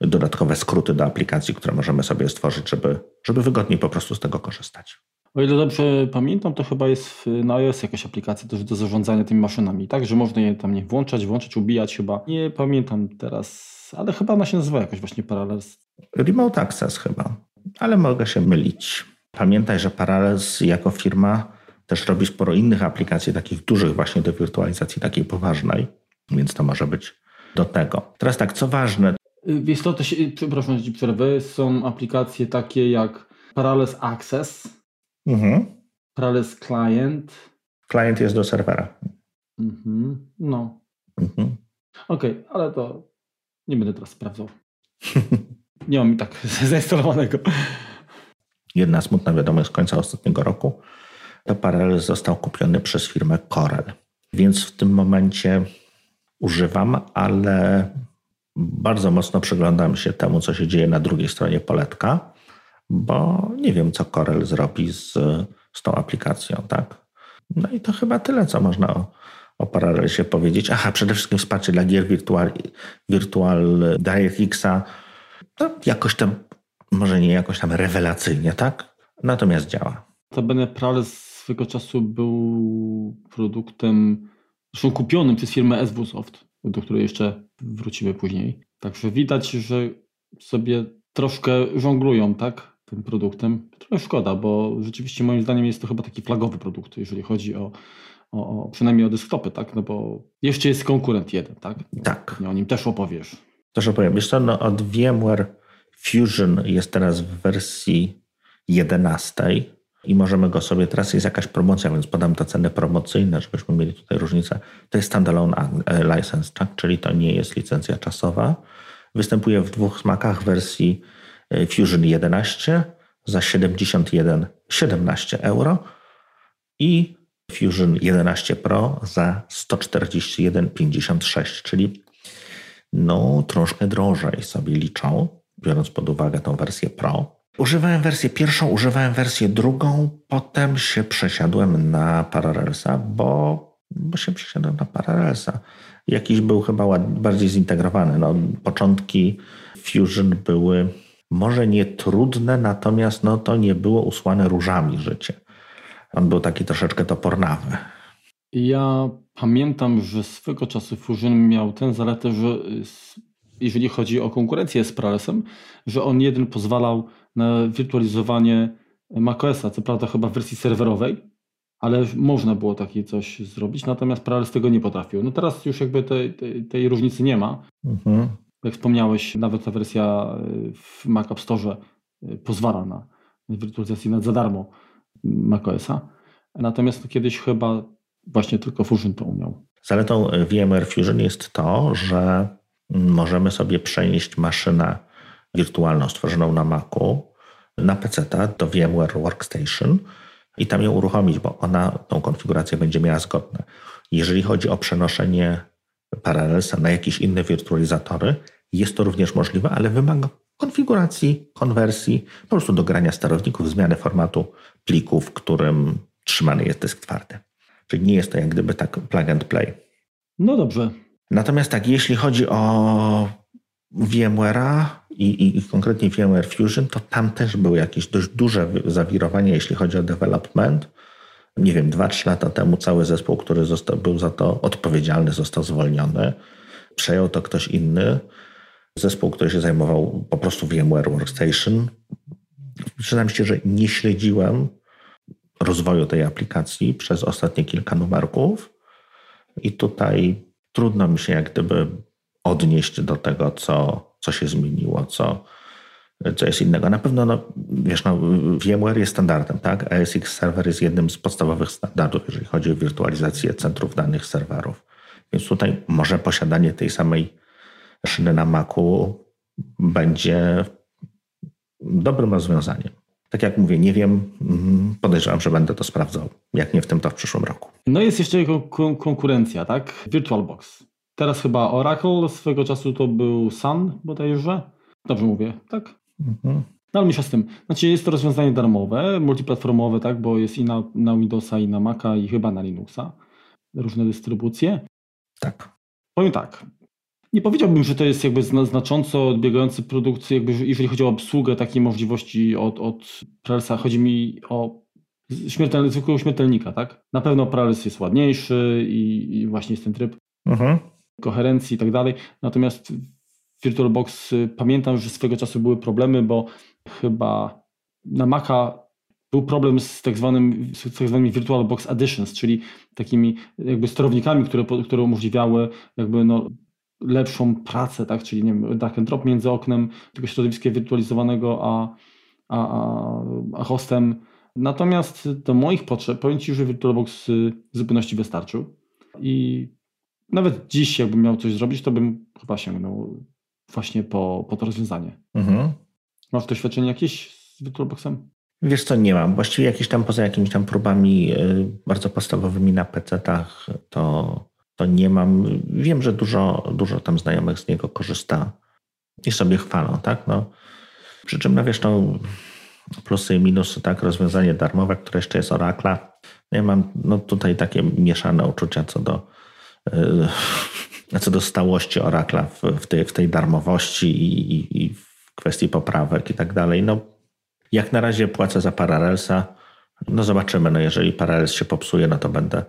dodatkowe skróty do aplikacji, które możemy sobie stworzyć, żeby, żeby wygodniej po prostu z tego korzystać. O ile dobrze pamiętam, to chyba jest na iOS jakaś aplikacja też do zarządzania tymi maszynami, tak? Że można je tam nie włączać, włączyć, ubijać chyba. Nie pamiętam teraz, ale chyba ona się nazywa jakoś właśnie Parallels. Remote Access chyba, ale mogę się mylić. Pamiętaj, że Parallels jako firma też robi sporo innych aplikacji, takich dużych właśnie do wirtualizacji takiej poważnej, więc to może być do tego. Teraz tak, co ważne, Wiesz to się, przepraszam, że przerwę, są aplikacje takie jak Parallels Access, mhm. Parallels Client. Client jest do serwera. Mhm. No. Mhm. Okej, okay, ale to nie będę teraz sprawdzał. nie mam mi tak zainstalowanego. Jedna smutna wiadomość z końca ostatniego roku. Parallels został kupiony przez firmę Corel. Więc w tym momencie używam, ale bardzo mocno przyglądam się temu, co się dzieje na drugiej stronie poletka, bo nie wiem, co Corel zrobi z, z tą aplikacją, tak? No i to chyba tyle, co można o, o Parallelsie powiedzieć. Aha, przede wszystkim wsparcie dla gier Virtual, Virtual DirectXa. No, jakoś tam, może nie jakoś tam rewelacyjnie, tak? Natomiast działa. To będę Parallels swego czasu był produktem, zresztą kupionym przez firmę SW Soft do której jeszcze wrócimy później. Także widać, że sobie troszkę żonglują, tak, tym produktem. Trochę szkoda, bo rzeczywiście moim zdaniem jest to chyba taki flagowy produkt, jeżeli chodzi o, o, o przynajmniej o desktopy, tak, no bo jeszcze jest konkurent jeden, tak? Tak. Nie o nim też opowiesz. Też opowiem. Co, no od VMware Fusion jest teraz w wersji 11 i możemy go sobie, teraz jest jakaś promocja, więc podam te ceny promocyjne, żebyśmy mieli tutaj różnicę. To jest standalone e, license, tak? czyli to nie jest licencja czasowa. Występuje w dwóch smakach wersji e, Fusion 11 za 71, 17 euro i Fusion 11 Pro za 141,56, czyli no troszkę drożej sobie liczą, biorąc pod uwagę tą wersję Pro. Używałem wersję pierwszą, używałem wersję drugą, potem się przesiadłem na Parallelsa, bo, bo się przesiadłem na Parallelsa. Jakiś był chyba bardziej zintegrowany. No, początki Fusion były może nie trudne, natomiast no, to nie było usłane różami życie. On był taki troszeczkę topornawy. Ja pamiętam, że swego czasu Fusion miał tę zaletę, że jeżeli chodzi o konkurencję z Parallelsem, że on jeden pozwalał na wirtualizowanie macOSa, co prawda chyba w wersji serwerowej, ale można było takie coś zrobić, natomiast Parallels tego nie potrafił. No teraz już jakby tej, tej, tej różnicy nie ma. Mhm. Jak wspomniałeś, nawet ta wersja w Mac App Store e, pozwala na wirtualizację nawet za darmo macOSa. Natomiast kiedyś chyba właśnie tylko Fusion to umiał. Zaletą VMware Fusion jest to, że możemy sobie przenieść maszynę wirtualną stworzoną na Macu na PC do VMware Workstation i tam ją uruchomić, bo ona tą konfigurację będzie miała zgodne. Jeżeli chodzi o przenoszenie Parallelsa na jakieś inne wirtualizatory, jest to również możliwe, ale wymaga konfiguracji, konwersji, po prostu do grania sterowników, zmiany formatu pliku, w którym trzymany jest dysk twardy. Czyli nie jest to jak gdyby tak plug and play. No dobrze. Natomiast tak, jeśli chodzi o VMware'a i, i, konkretnie VMware Fusion, to tam też były jakieś dość duże zawirowania, jeśli chodzi o development. Nie wiem, 2-3 lata temu cały zespół, który został, był za to odpowiedzialny, został zwolniony. Przejął to ktoś inny. Zespół, który się zajmował po prostu VMware Workstation. Przyznam się, że nie śledziłem rozwoju tej aplikacji przez ostatnie kilka numerków. I tutaj trudno mi się jak gdyby odnieść do tego, co, co się zmieniło, co, co jest innego. Na pewno, no, wiesz, no, VMware jest standardem, tak? ASX Server jest jednym z podstawowych standardów, jeżeli chodzi o wirtualizację centrów danych serwerów. Więc tutaj może posiadanie tej samej szyny na Macu będzie dobrym rozwiązaniem. Tak jak mówię, nie wiem, mm, podejrzewam, że będę to sprawdzał. Jak nie w tym, to w przyszłym roku. No jest jeszcze kon konkurencja, tak? VirtualBox. Teraz chyba Oracle, swego czasu to był Sun bodajże. Dobrze mówię, tak? Mhm. No ale mniejsza z tym. Znaczy jest to rozwiązanie darmowe, multiplatformowe, tak? Bo jest i na, na Windowsa, i na Maca, i chyba na Linuxa. Różne dystrybucje. Tak. Powiem tak. Nie powiedziałbym, że to jest jakby znacząco odbiegający produkt, jakby jeżeli chodzi o obsługę takiej możliwości od, od Prelsa. Chodzi mi o śmiertel, zwykłego śmiertelnika, tak? Na pewno Prels jest ładniejszy i, i właśnie jest ten tryb. Mhm koherencji i tak dalej. Natomiast VirtualBox y, pamiętam, że swego czasu były problemy, bo chyba na Maca był problem z tak, zwanym, z tak zwanymi VirtualBox Additions, czyli takimi jakby sterownikami, które, które umożliwiały jakby no, lepszą pracę, tak? czyli nie wiem, drag and drop między oknem tego środowiska wirtualizowanego a, a, a, hostem. Natomiast do moich potrzeb powiem Ci, że VirtualBox y, w zupełności wystarczył i nawet dziś, jakbym miał coś zrobić, to bym chyba sięgnął właśnie po, po to rozwiązanie. Mhm. Masz doświadczenie jakieś z VirtualBoxem? Wiesz co, nie mam. Właściwie jakieś tam poza jakimiś tam próbami y, bardzo podstawowymi na PC-tach, to, to nie mam. Wiem, że dużo, dużo tam znajomych z niego korzysta i sobie chwalą, tak? No. Przy czym, no wiesz, no, plusy i minusy, tak? Rozwiązanie darmowe, które jeszcze jest Oracle. Ja mam no, tutaj takie mieszane uczucia co do co do stałości Oracla w, w, tej, w tej darmowości i, i, i, w kwestii poprawek i tak dalej. No, jak na razie płacę za Parallelsa. No zobaczymy. No, jeżeli Parallels się popsuje, no to będę,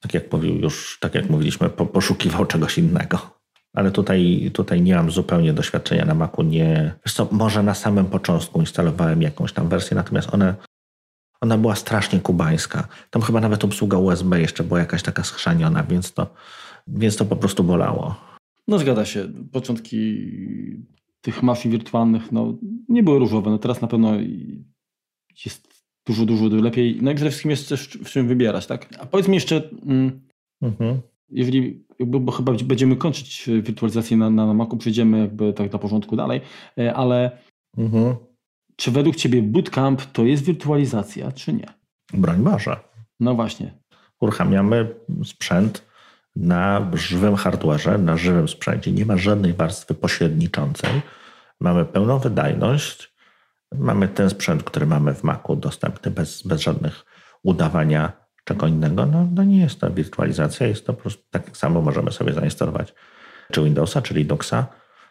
tak jak mówił już, tak jak mówiliśmy, po, poszukiwał czegoś innego. Ale tutaj, tutaj nie mam zupełnie doświadczenia na Macu. Nie, wiesz co, może na samym początku instalowałem jakąś tam wersję, natomiast one ona była strasznie kubańska. Tam chyba nawet obsługa USB jeszcze była jakaś taka schrzaniona, więc to, więc to po prostu bolało. No zgadza się. Początki tych mafii wirtualnych no, nie były różowe. No teraz na pewno jest dużo, dużo lepiej. No i przede wszystkim jest też w czym wybierać, tak? A powiedz mi jeszcze, mm, mhm. jeżeli, bo chyba będziemy kończyć wirtualizację na, na, na Macu, przejdziemy jakby tak na porządku dalej, e, ale mhm. Czy według Ciebie bootcamp to jest wirtualizacja, czy nie? Broń Boże. No właśnie. Uruchamiamy sprzęt na żywym hardwareze, na żywym sprzęcie. Nie ma żadnej warstwy pośredniczącej. Mamy pełną wydajność. Mamy ten sprzęt, który mamy w Macu dostępny bez, bez żadnych udawania czego innego. No, no nie jest to wirtualizacja, jest to po prostu tak samo możemy sobie zainstalować czy Windowsa, czy Linuxa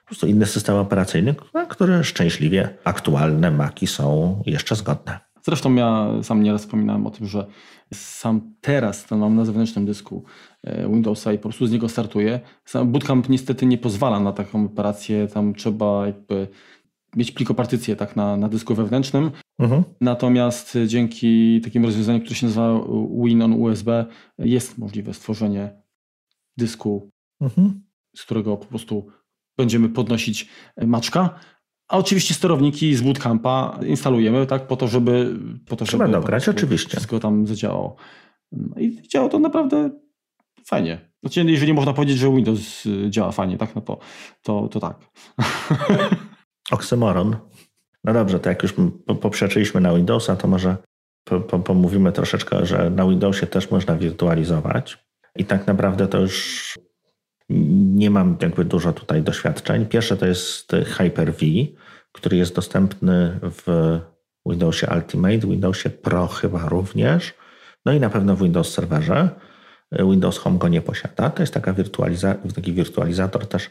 po prostu inny system operacyjny, na które szczęśliwie aktualne Maki są jeszcze zgodne. Zresztą ja sam nieraz wspominałem o tym, że sam teraz to mam na zewnętrznym dysku e, Windowsa i po prostu z niego startuję. Sam Bootcamp niestety nie pozwala na taką operację, tam trzeba jakby mieć plikopartycję tak na, na dysku wewnętrznym. Mhm. Natomiast dzięki takim rozwiązaniu, które się nazywa Win on USB, jest możliwe stworzenie dysku, mhm. z którego po prostu będziemy podnosić e, maczka. A oczywiście sterowniki z bootcampa instalujemy, tak, po to, żeby. Po to, żeby dograć, oczywiście. Wszystko tam zadziałało. No I działało to naprawdę fajnie. Znaczy, jeżeli można powiedzieć, że Windows y, działa fajnie, tak, no to, to, to tak. Oksymoron. No dobrze, to jak już poprzeczyliśmy na Windowsa, to może pomówimy troszeczkę, że na Windowsie też można wirtualizować. I tak naprawdę to już nie mam jakby dużo tutaj doświadczeń. Pierwsze to jest Hyper-V, który jest dostępny w Windowsie Ultimate, Windowsie Pro chyba również, no i na pewno w Windows Serverze. Windows Home go nie posiada. To jest taka wirtualiza- taki wirtualizator też,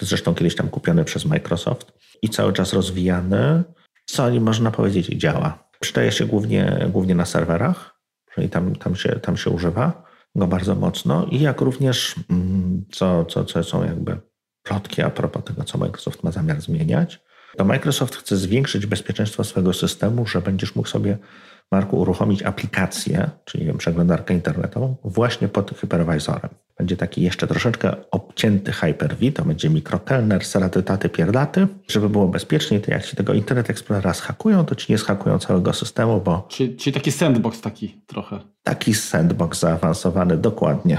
zresztą kiedyś tam kupiony przez Microsoft i cały czas rozwijany, co można powiedzieć działa. Przydaje się głównie, głównie na serwerach, czyli tam, tam, się, tam się używa go bardzo mocno i jak również, mm, co, co, co są jakby plotki a propos tego, co Microsoft ma zamiar zmieniać, to Microsoft chce zwiększyć bezpieczeństwo swojego systemu, że będziesz mógł sobie, Marku, uruchomić aplikację, czyli wiem, przeglądarkę internetową, właśnie pod hypervisorem. Będzie taki jeszcze troszeczkę obcięty Hyper-V, to będzie mikrokelner, seraty, taty, pierdaty. Żeby było bezpieczniej, to jak ci tego Internet Explorera zhakują, to ci nie zhakują całego systemu, bo... Czyli, czyli taki sandbox taki trochę. Taki sandbox zaawansowany, dokładnie.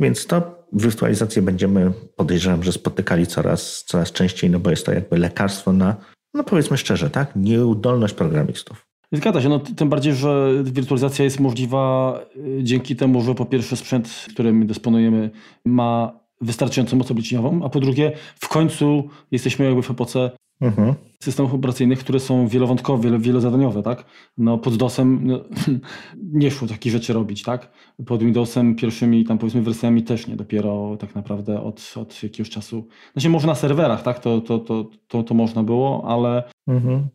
Więc to wirtualizację będziemy, podejrzewam, że spotykali coraz, coraz częściej, no bo jest to jakby lekarstwo na, no powiedzmy szczerze, tak, nieudolność programistów. Zgadza się, no, tym bardziej, że wirtualizacja jest możliwa y, dzięki temu, że po pierwsze sprzęt, którym dysponujemy ma wystarczającą moc obliczeniową, a po drugie w końcu jesteśmy jakby w epoce mhm. systemów operacyjnych, które są wielowątkowe, wielozadaniowe, tak? No pod DOSem no, nie szło takich rzeczy robić, tak? Pod Windowsem pierwszymi tam powiedzmy wersjami też nie, dopiero tak naprawdę od, od jakiegoś czasu. Znaczy może na serwerach, tak? To, to, to, to, to można było, ale mhm.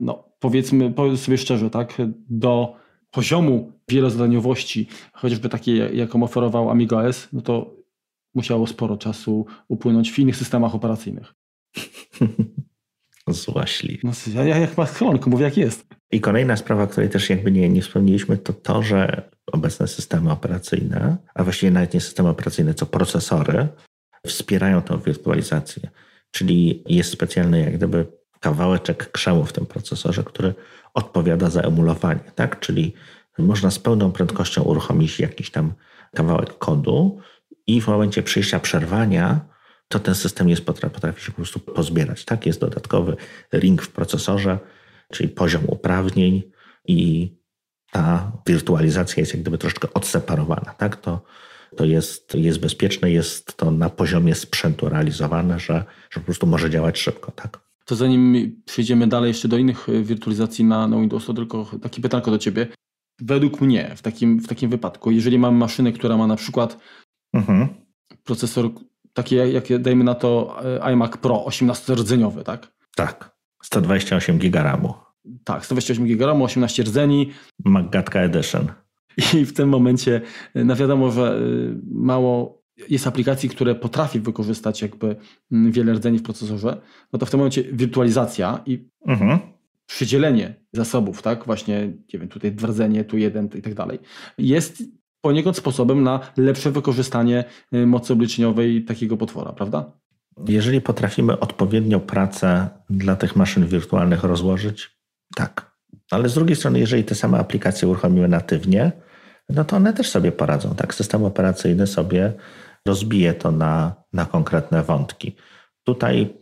no powiedzmy, powiedz sobie szczerze, tak? Do poziomu wielozadaniowości, chociażby takiej, jaką oferował Amiga OS, no to musiało sporo czasu upłynąć w innych systemach operacyjnych. Złaśli. No, ja, ja jak machlonku, mówię jak jest. I kolejna sprawa, której też jakby nie, nie wspomnieliśmy, to to, że obecne systemy operacyjne, a właściwie nawet nie systemy operacyjne, co procesory, wspierają tą wirtualizację. Czyli jest specjalny jak gdyby kawałeczek krzemu w tym procesorze, który odpowiada za emulowanie, tak? Czyli można z pełną prędkością uruchomić jakiś tam kawałek kodu i w momencie przyjścia przerwania to ten system jest, potrafi się po prostu pozbierać. Tak, jest dodatkowy ring w procesorze, czyli poziom uprawnień i ta wirtualizacja jest jak gdyby troszeczkę odseparowana. Tak, to, to jest, jest bezpieczne, jest to na poziomie sprzętu realizowane, że, że po prostu może działać szybko. Tak. To zanim przejdziemy dalej jeszcze do innych e, wirtualizacji na, na Windows, to tylko takie pytanko do Ciebie. Według mnie w takim, w takim wypadku, jeżeli mam maszynę, która ma na przykład mhm. procesor takie jak dajmy na to e, iMac Pro 18-rdzeniowy, tak? Tak. 128 GB RAMu. Tak, 128 GB RAMu, 18 rdzeni. Magatka Edition. I w tym momencie, e, no wiadomo, że e, mało jest aplikacji, które potrafi wykorzystać jakby wiele rdzeni w procesorze, no to w tym momencie wirtualizacja i mhm. przydzielenie zasobów, tak, właśnie, nie wiem, tutaj dwa rdzenie, tu jeden i tak dalej, jest poniekąd sposobem na lepsze wykorzystanie y, mocy obliczeniowej takiego potwora, prawda? Jeżeli potrafimy odpowiednio pracę dla tych maszyn wirtualnych rozłożyć, tak. Ale z drugiej strony, jeżeli te same aplikacje uruchomimy natywnie, no to one też sobie poradzą. Tak, system operacyjny sobie rozbije to na, na konkretne wątki. Tutaj,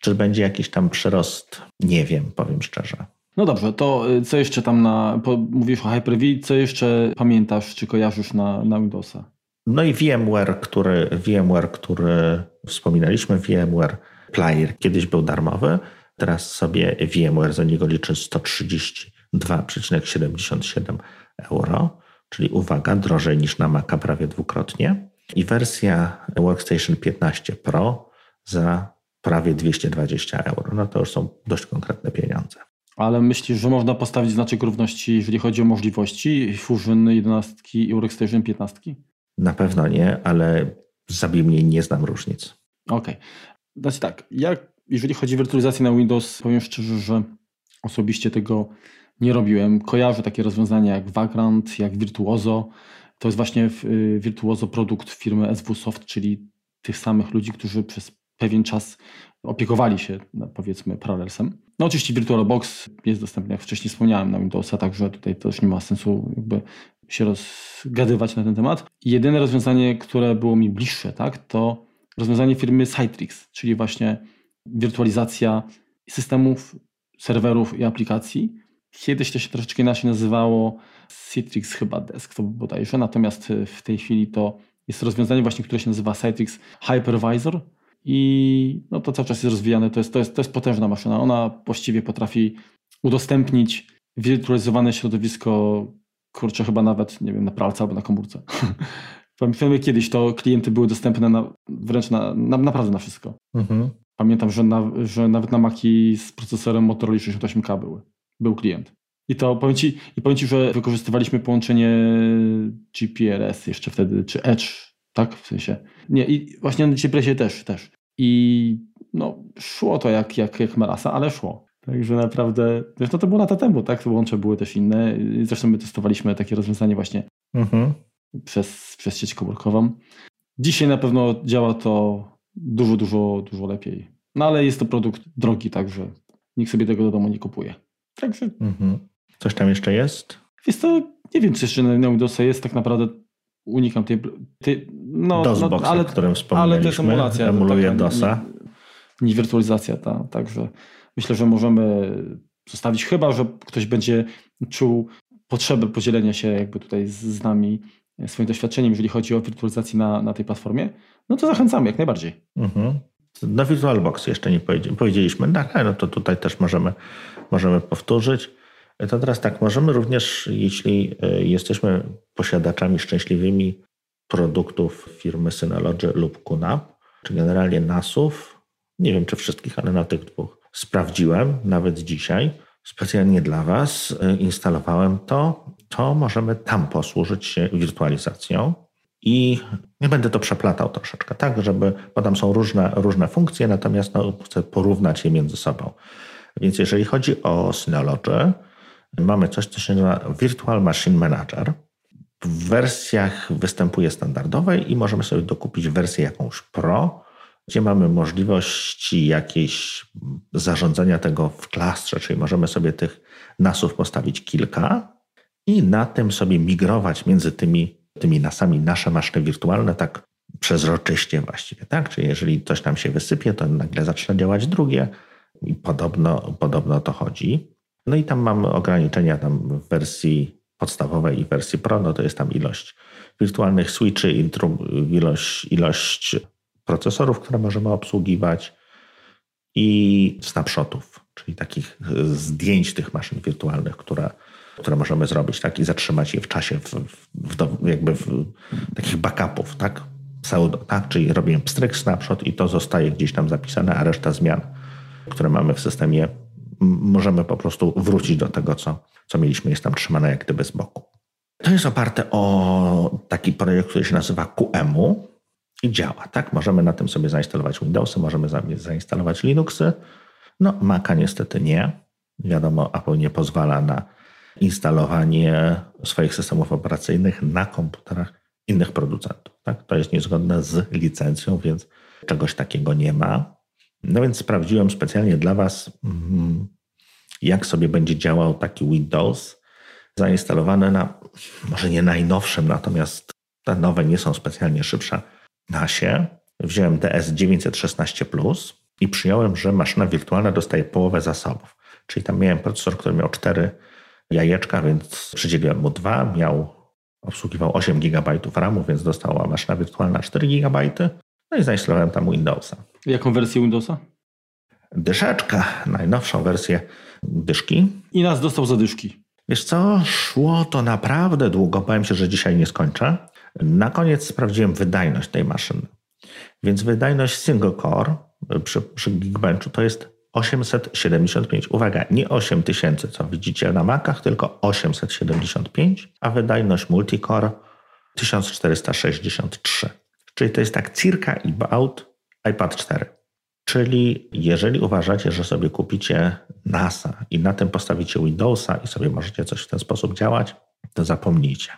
czy będzie jakiś tam przyrost, nie wiem, powiem szczerze. No dobrze, to y, co jeszcze tam na. Mówisz o Hyper-V, co jeszcze pamiętasz czy kojarzysz na, na Windowsa? No i VMware, który, VMware, który wspominaliśmy, VMware Player kiedyś był darmowy, teraz sobie VMware za niego liczy 132,77 euro, czyli uwaga, drożej niż na Maca prawie dwukrotnie. I wersja Workstation 15 Pro za prawie 220 euro. No to już są dość konkretne pieniądze. Ale myślisz, że można postawić znaczek równości, jeżeli chodzi o możliwości Fusion 11 i Workstation 15? Na pewno nie, ale zabij mnie nie znam różnic. Okej. Okay. Znaczy tak, jak, jeżeli chodzi o wirtualizację na Windows, powiem szczerze, że osobiście tego nie robiłem. Kojarzę takie rozwiązania jak Vagrant, jak Virtuoso. To jest właśnie y, Virtuoso produkt firmy SW Soft, czyli tych samych ludzi, którzy przez pewien czas opiekowali się, no, powiedzmy, Parallelsem. No oczywiście VirtualBox jest dostępny, jak wcześniej wspomniałem, na Windowsa, także tutaj też nie ma sensu jakby się rozgadywać na ten temat. Jedyne rozwiązanie, które było mi bliższe, tak, to rozwiązanie firmy Citrix, czyli właśnie wirtualizacja systemów, serwerów i aplikacji. Kiedyś to się troszeczkę inaczej nazywało Citrix chyba Desktop bodajże, natomiast w tej chwili to Jest rozwiązanie właśnie, które się nazywa Citrix Hypervisor i no to cały czas jest rozwijane. To jest, to, jest, to jest potężna maszyna. Ona właściwie potrafi udostępnić wirtualizowane środowisko, kurczę, chyba nawet, nie wiem, na pralce albo na komórce. Pamiętam kiedyś to klienty były dostępne na, wręcz na, na, naprawdę na wszystko. Mhm. Pamiętam, że, na, że nawet na Maki z procesorem Motorola 68K były. Był klient. I to powiem ci, i powiem ci, że wykorzystywaliśmy połączenie GPRS jeszcze wtedy, czy Edge, tak? W sensie. Nie, i właśnie na GPRSie też, też. I no, szło to jak, jak, jak melasa, ale szło. Także naprawdę, zresztą to było lata temu, tak? Łącze były też inne. Zresztą my testowaliśmy takie rozwiązanie właśnie mhm. przez, przez sieć komórkową. Dzisiaj na pewno działa to dużo, dużo, dużo lepiej. No ale jest to produkt drogi, także nikt sobie tego do domu nie kupuje. Także. Mhm. Coś tam jeszcze jest? Jest to, nie wiem, czy jeszcze na Windowsa jest tak naprawdę unikam tej. tej no, DOSBox, no, ale, o którym wspomnieliśmy, ale to emulacja, emuluje taka, DOSa. Nie, nie wirtualizacja, ta, także myślę, że możemy zostawić, chyba że ktoś będzie czuł potrzebę podzielenia się jakby tutaj z, z nami swoim doświadczeniem, jeżeli chodzi o wirtualizację na, na tej platformie, no to zachęcamy jak najbardziej. Mhm. Na VirtualBox jeszcze nie powiedzieliśmy, no, no to tutaj też możemy, możemy powtórzyć. To teraz tak, możemy również, jeśli e, jesteśmy posiadaczami szczęśliwymi produktów firmy Synology lub QNAP, czy generalnie NASów, nie wiem czy wszystkich, ale na tych dwóch sprawdziłem, nawet dzisiaj, specjalnie dla Was e, instalowałem to, to możemy tam posłużyć się wirtualizacją. I nie będę to przeplatał troszeczkę, tak, żeby, bo tam są różne, różne funkcje, natomiast no, chcę porównać je między sobą. Więc jeżeli chodzi o Synology, mamy coś, co się nazywa Virtual Machine Manager. W wersjach występuje standardowej i możemy sobie dokupić wersję jakąś Pro, gdzie mamy możliwości jakiejś zarządzania tego w klastrze, czyli możemy sobie tych nasów postawić kilka i na tym sobie migrować między tymi, tymi nasami nasze maszyny wirtualne tak przezroczyście właściwie, tak? Czyli jeżeli coś nam się wysypie, to nagle zaczyna działać drugie i podobno, podobno to chodzi. No i tam mamy ograniczenia tam w wersji podstawowej i wersji Pro, no to jest tam ilość wirtualnych switchy, ilość, ilość procesorów, które możemy obsługiwać i snapshotów, czyli takich zdjęć tych maszyn wirtualnych, które, które możemy zrobić tak, i zatrzymać je w czasie, w, w, jakby w takich backupów, tak? Pseudo, tak? Czyli robimy pstryk, snapshot i to zostaje gdzieś tam zapisane, a reszta zmian, które mamy w systemie, możemy po prostu wrócić do tego, co, co mieliśmy, jest tam trzymane jak gdyby z boku. To jest oparte o taki projekt, który się nazywa QEMU, i działa, tak? Możemy na tym sobie zainstalować Windowsy, możemy zainstalować Linuxy. No, Maca niestety nie. Wiadomo, Apple nie pozwala na instalowanie swoich systemów operacyjnych na komputerach innych producentów. Tak? To jest niezgodne z licencją, więc czegoś takiego nie ma. No więc sprawdziłem specjalnie dla Was, mm, jak sobie będzie działał taki Windows zainstalowany na, może nie najnowszym, natomiast te nowe nie są specjalnie szybsze NASie wziąłem DS 916 Plus i przyjąłem, że maszyna wirtualna dostaje połowę zasobów. Czyli tam miałem procesor, który miał 4 jajeczka, więc przydzieliłem mu 2, miał, obsługiwał 8 GB RAMu, więc dostała maszyna wirtualna 4 GB. No i zainstalowałem tam Windowsa. Jaką wersję Windowsa? Dyszeczka, najnowszą wersję dyszki. I nas dostał za dyszki. Wiesz co, szło to naprawdę długo. Bałem się, że dzisiaj nie skończę. Na koniec sprawdziłem wydajność tej maszyny. Więc wydajność single core przy, przy Geekbenchu to jest 875. Uwaga, nie 8000, co widzicie na Macach, tylko 875, a wydajność multicore 1463. Czyli to jest tak circa about iPad 4. Czyli jeżeli uważacie, że sobie kupicie NASA i na tym postawicie Windowsa i sobie możecie coś w ten sposób działać, to zapomnijcie.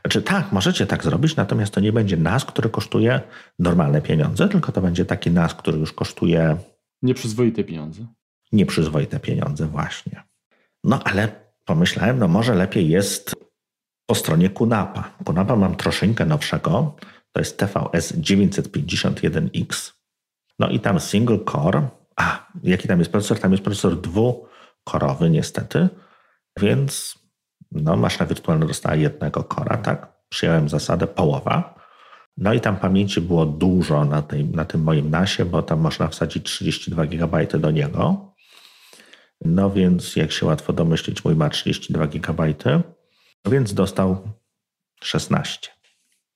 Znaczy tak, możecie tak zrobić, natomiast to nie będzie NAS, który kosztuje normalne pieniądze, tylko to będzie taki NAS, który już kosztuje... Nieprzyzwoite pieniądze. Nieprzyzwoite pieniądze, właśnie. No ale pomyślałem, no może lepiej jest po stronie Kunapa. Kunapa mam troszeczkę nowszego, to jest TVS 951X. No i tam single core. A, jaki tam jest procesor? Tam jest procesor dwukorowy niestety, więc no, maszyna wirtualna dostała jednego kora, tak? Przyjąłem zasadę połowa. No i tam pamięci było dużo na, tej, na tym moim NASie, bo tam można wsadzić 32 GB do niego. No więc, jak się łatwo domyślić, mój ma 32 GB, więc dostał 16.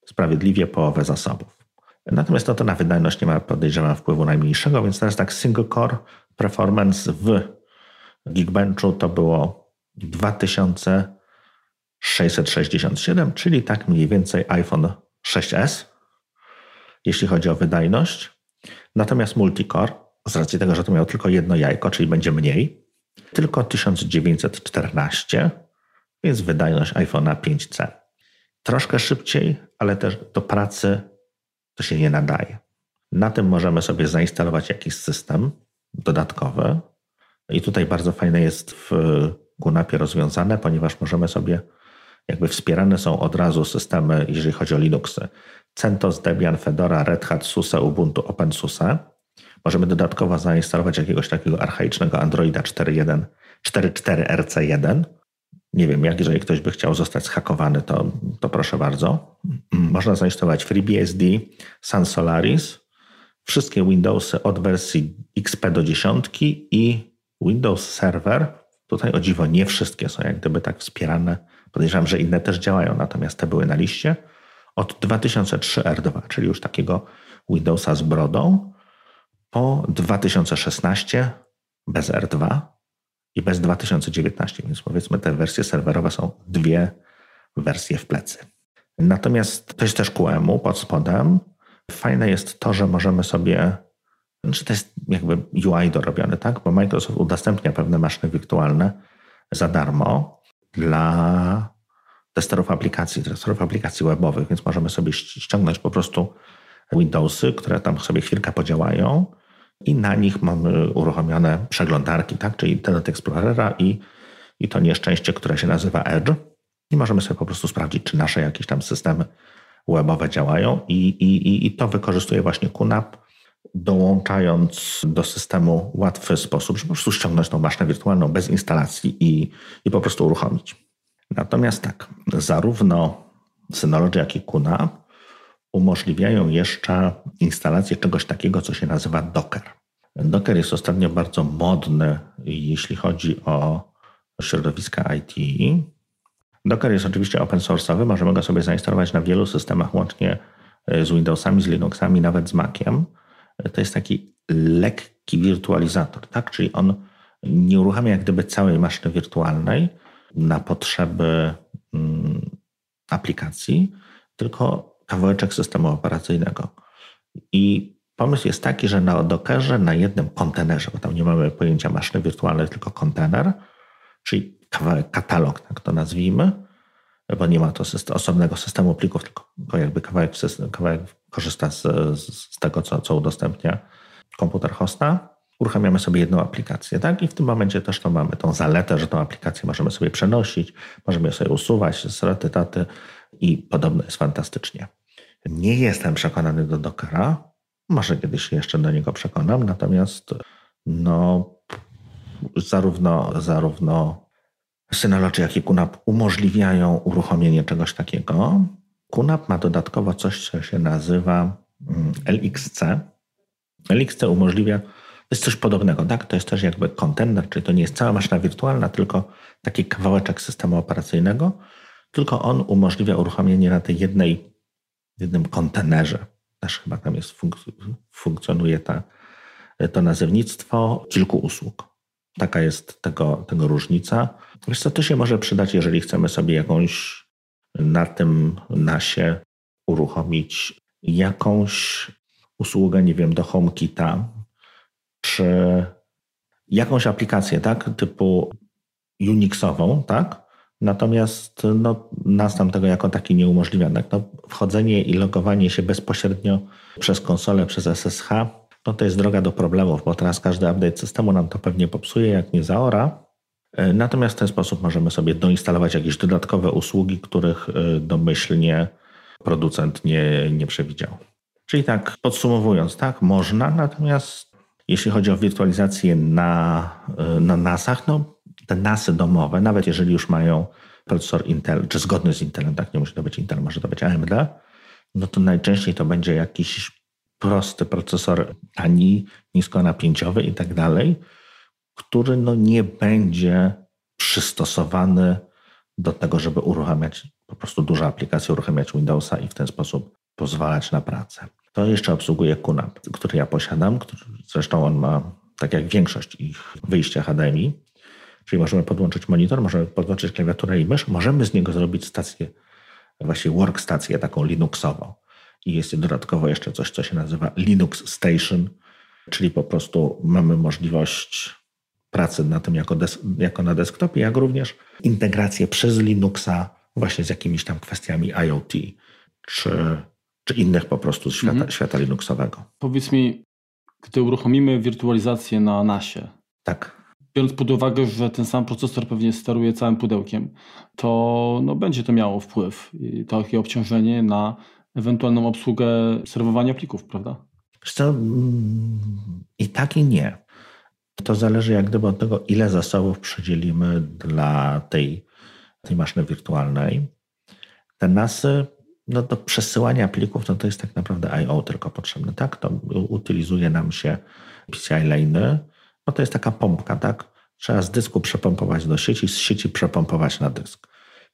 Sprawiedliwie połowę zasobów. Natomiast no to na wydajność nie ma, podejrzewam, wpływu najmniejszego, więc teraz tak single core performance w Geekbenchu to było 2667, czyli tak mniej więcej iPhone 6s, jeśli chodzi o wydajność. Natomiast multicore, z racji tego, że to miało tylko jedno jajko, czyli będzie mniej, tylko 1914, więc wydajność iPhone'a 5C. Troszkę szybciej, ale też do pracy to się nie nadaje. Na tym możemy sobie zainstalować jakiś system dodatkowy. I tutaj bardzo fajne jest w QNAPie rozwiązane, ponieważ możemy sobie, jakby wspierane są od razu systemy, jeżeli chodzi o Linuxy. CentOS, Debian, Fedora, Red Hat, SUSE, Ubuntu, OpenSUSE. Możemy dodatkowo zainstalować jakiegoś takiego archaicznego Androida 4.1, 4.4 RC1. Nie wiem, jak jeżeli ktoś by chciał zostać zhakowany, to, to proszę bardzo. Można zainstalować FreeBSD, Sun Solaris, wszystkie Windowsy od wersji XP do 10 i Windows Server. Tutaj o dziwo nie wszystkie są jak gdyby tak wspierane. Podejrzewam, że inne też działają, natomiast te były na liście. Od 2003 R2, czyli już takiego Windowsa z brodą, po 2016 bez R2 i bez 2019, więc powiedzmy te wersje serwerowe są dwie wersje w plecy. Natomiast to jest też QEMU pod spodem. Fajne jest to, że możemy sobie, znaczy to jest jakby UI dorobiony, tak? Bo Microsoft udostępnia pewne maszyny wirtualne za darmo dla testerów aplikacji, testerów aplikacji webowych, więc możemy sobie ściągnąć po prostu Windowsy, które tam sobie chwilkę podziałają i na nich mamy uruchomione przeglądarki, tak? czyli Internet Explorera i, i to nieszczęście, które się nazywa Edge. I możemy sobie po prostu sprawdzić, czy nasze jakieś tam systemy webowe działają i, i, i to wykorzystuje właśnie QNAP, dołączając do systemu łatwy sposób, żeby po prostu ściągnąć tą maszynę wirtualną bez instalacji i, i po prostu uruchomić. Natomiast tak, zarówno Synology, jak i QNAP umożliwiają jeszcze instalację czegoś takiego, co się nazywa Docker. Docker jest ostatnio bardzo modny, jeśli chodzi o środowiska IT. Docker jest oczywiście open source'owy, możemy go sobie zainstalować na wielu systemach, łącznie z Windowsami, z Linuxami, nawet z Maciem. To jest taki lekki wirtualizator, tak? czyli on nie uruchamia jak gdyby całej maszyny wirtualnej na potrzeby mm, aplikacji, tylko kawałeczek systemu operacyjnego. I pomysł jest taki, że na Dockerze, na jednym kontenerze, bo tam nie mamy pojęcia maszyny wirtualnej, tylko kontener, czyli kawałek katalog, tak to nazwijmy, bo nie ma to system, osobnego systemu plików, tylko jakby kawałek, kawałek korzysta z, z tego, co, co udostępnia komputer hosta. Uruchamiamy sobie jedną aplikację, tak? I w tym momencie też to mamy tą zaletę, że tą aplikację możemy sobie przenosić, możemy ją sobie usuwać z taty i podobno jest fantastycznie. Nie jestem przekonany do Dockera. Może kiedyś jeszcze do niego przekonam, natomiast no, zarówno, zarówno Synology, jak i QNAP umożliwiają uruchomienie czegoś takiego. QNAP ma dodatkowo coś, co się nazywa mm, LXC. LXC umożliwia, to jest coś podobnego, tak? To jest też jakby kontener, czyli to nie jest cała maszyna wirtualna, tylko taki kawałeczek systemu operacyjnego, tylko on umożliwia uruchomienie na tej jednej jednym kontenerze. Też chyba tam jest, funk- funkcjonuje ta, to nazewnictwo kilku usług. Taka jest tego, tego różnica. Wiesz co, to się może przydać, jeżeli chcemy sobie jakąś na tym nasie uruchomić jakąś usługę, nie wiem, do HomeKita, czy jakąś aplikację, tak, typu Unixową, tak, Natomiast no, nas tam tego jako taki nie umożliwia. Tak? No, wchodzenie i logowanie się bezpośrednio przez konsolę, przez SSH, no to jest droga do problemów, bo teraz każdy update systemu nam to pewnie popsuje, jak nie zaora. E, natomiast w ten sposób możemy sobie doinstalować jakieś dodatkowe usługi, których e, domyślnie producent nie, nie przewidział. Czyli tak podsumowując, tak, można, natomiast jeśli chodzi o wirtualizację na, e, na NASach, no te NASy domowe, nawet jeżeli już mają procesor Intel, czy zgodny z Intelem, tak, nie musi to być Intel, może to być AMD, no to najczęściej to będzie jakiś prosty procesor tani, niskonapięciowy i tak dalej, który no nie będzie przystosowany do tego, żeby uruchamiać po prostu duże aplikacje, uruchamiać Windowsa i w ten sposób pozwalać na pracę. To jeszcze obsługuje QNAP, który ja posiadam, który, zresztą on ma, tak jak większość ich wyjścia HDMI, czyli możemy podłączyć monitor, możemy podłączyć klawiaturę i mysz, możemy z niego zrobić stację, właśnie workstację taką Linuxową. I jest dodatkowo jeszcze coś, co się nazywa Linux Station, czyli po prostu mamy możliwość pracy na tym jako, des, jako na desktopie, jak również integrację przez Linuxa właśnie z jakimiś tam kwestiami IoT czy, czy innych po prostu z świata, mhm. świata Linuxowego. Powiedz mi, gdy uruchomimy wirtualizację na NASie, tak. Biorąc pod uwagę, że ten sam procesor pewnie steruje całym pudełkiem, to no, będzie to miało wpływ i takie obciążenie na ewentualną obsługę serwowania plików, prawda? Co, mm, I tak i nie. To zależy jak gdyby od tego, ile zasobów przydzielimy dla tej, tej maszyny wirtualnej. Te NASy no do przesyłania plików no to jest tak naprawdę I.O. tylko potrzebne. Tak? To utylizuje nam się PCI lane'y. No to jest taka pompka, tak? Trzeba z dysku przepompować do sieci, z sieci przepompować na dysk.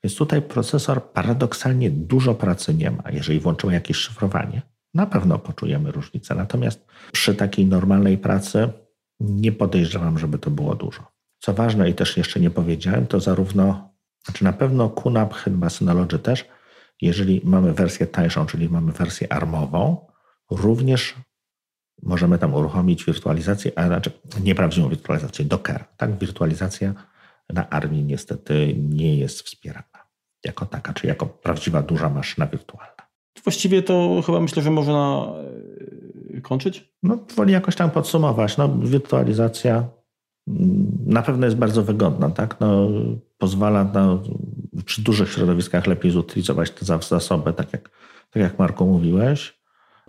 Więc tutaj procesor paradoksalnie dużo pracy nie ma. Jeżeli włączymy jakieś szyfrowanie, na pewno poczujemy różnicę. Natomiast przy takiej normalnej pracy nie podejrzewam, żeby to było dużo. Co ważne i też jeszcze nie powiedziałem, to zarówno, znaczy na pewno QNAP, chyba Synology też, jeżeli mamy wersję tańszą, czyli mamy wersję armową, również możemy tam uruchomić wirtualizację, a raczej nieprawdziwą wirtualizację, Docker. Tak, wirtualizacja na armii niestety nie jest wspierana jako taka, czy jako prawdziwa duża maszyna wirtualna. Właściwie to chyba myślę, że można e, kończyć. No, woli jakoś tam podsumować. No, wirtualizacja mm, na pewno jest bardzo wygodna, tak? No, pozwala na, przy dużych środowiskach lepiej zutylizować te zasoby, tak jak, tak jak Marku mówiłeś.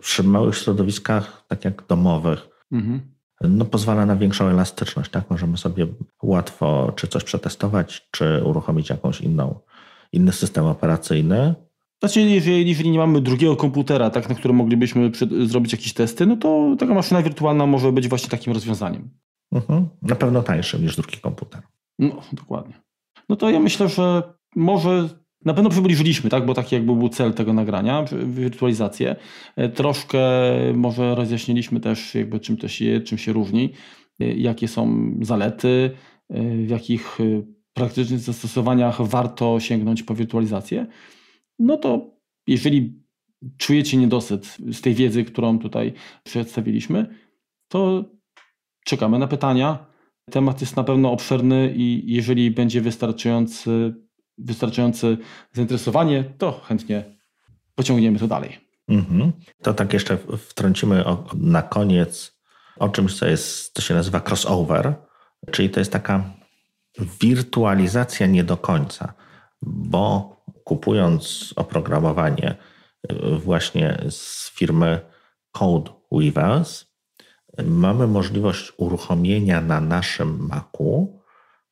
Przy małych środowiskach, tak jak domowych, mhm. no, pozwala na większą elastyczność, tak? Możemy sobie łatwo czy coś przetestować, czy uruchomić jakąś inną, inny system operacyjny znaczy, jeżeli, jeżeli nie mamy drugiego komputera, tak, na którym moglibyśmy zrobić jakieś testy, no to taka maszyna wirtualna może być właśnie takim rozwiązaniem. Mhm. Na pewno tańszym niż drugi komputer. No, dokładnie. No to ja myślę, że może na pewno przybliżyliśmy, tak, bo taki jakby był cel tego nagrania, wirtualizację. E, troszkę może rozjaśniliśmy też jakby czym to się, czym się różni, e, jakie są zalety, e, w jakich praktycznych zastosowaniach warto sięgnąć po wirtualizację no to jeżeli czujecie niedosyt z tej wiedzy, którą tutaj przedstawiliśmy, to czekamy na pytania. Temat jest na pewno obszerny i jeżeli będzie wystarczający, wystarczające zainteresowanie, to chętnie pociągniemy to dalej. Mhm. To tak jeszcze wtrącimy na koniec o czymś, co, jest, co się nazywa crossover, czyli to jest taka wirtualizacja nie do końca, bo kupując oprogramowanie e, właśnie z firmy Code Weavers, mamy możliwość uruchomienia na naszym Macu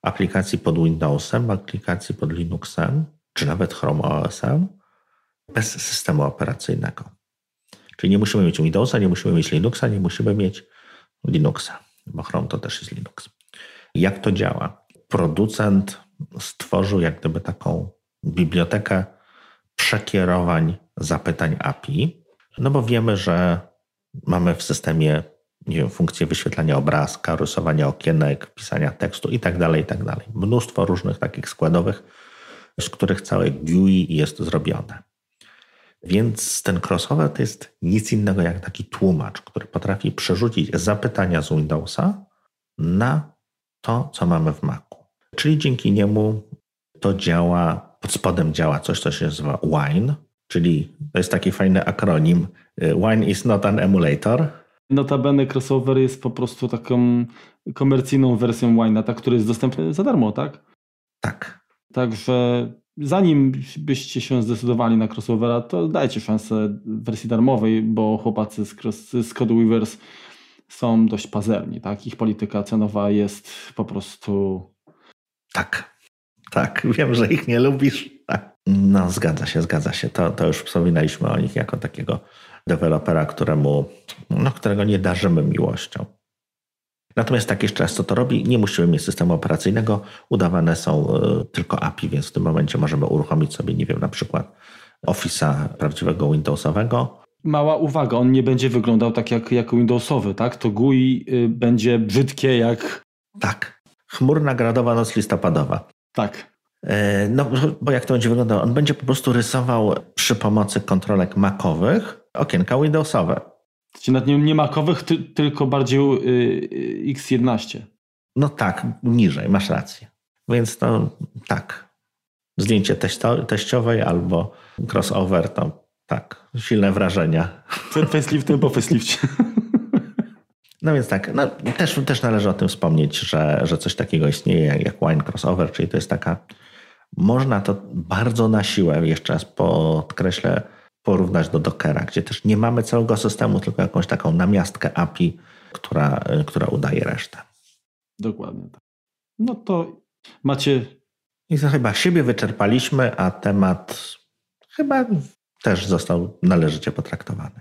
aplikacji pod Windowsem, aplikacji pod Linuxem, czy nawet Chrome OS-em bez systemu operacyjnego. Czyli nie musimy mieć Windowsa, nie musimy mieć Linuxa, nie musimy mieć Linuxa, bo Chrome to też jest Linux. Jak to działa? Producent stworzył jak gdyby taką bibliotekę przekierowań zapytań API, no bo wiemy, że mamy w systemie nie wiem, funkcję wyświetlania obrazka, rysowania okienek, pisania tekstu i tak dalej, i tak. Mnóstwo różnych takich składowych, z których całe GUI jest zrobione. Więc ten crossover to jest nic innego jak taki tłumacz, który potrafi przerzucić zapytania z Windowsa na to, co mamy w Macu. Czyli dzięki niemu to działa pod spodem działa coś, co się nazywa Wine, czyli to jest taki fajny akronim. Wine is not an emulator. Notabene crossover jest po prostu taką komercyjną wersją Wine'a, tak, który jest dostępny za darmo, tak? Tak. Także zanim byście się zdecydowali na crossovera, to dajcie szansę wersji darmowej, bo chłopacy z, cross, z Code Weavers są dość pazerni, tak? Ich polityka cenowa jest po prostu... Tak. Tak, wiem, że ich nie lubisz. Tak. No, zgadza się, zgadza się. To, to już wspominaliśmy o nich jako takiego dewelopera, któremu, no, którego nie darzymy miłością. Natomiast tak jeszcze raz, co to robi? Nie musimy mieć systemu operacyjnego, udawane są y, tylko API, więc w tym momencie możemy uruchomić sobie, nie wiem, na przykład Office'a prawdziwego Windowsowego. Mała uwaga, on nie będzie wyglądał tak jak, jak Windowsowy, tak? To GUI y, będzie brzydkie jak... Tak. Chmurna gradowa noc listopadowa. Tak. E, no, bo jak to będzie wyglądało? On będzie po prostu rysował przy pomocy kontrolek makowych okienka Windowsowe. Czyli nawet nie, nie makowych, ty, tylko bardziej yy, X11. No tak, niżej, masz rację. Więc to tak. Zdjęcie testo, teściowej albo crossover to tak, silne wrażenia. Przed faceliftem po facelifcie. No więc tak, no, też, też należy o tym wspomnieć, że, że coś takiego istnieje jak wine crossover, czyli to jest taka, można to bardzo na siłę, jeszcze raz podkreślę, porównać do Dockera, gdzie też nie mamy całego systemu, tylko jakąś taką namiastkę API, która, która udaje resztę. Dokładnie tak. No to macie. I to chyba siebie wyczerpaliśmy, a temat chyba też został należycie potraktowany.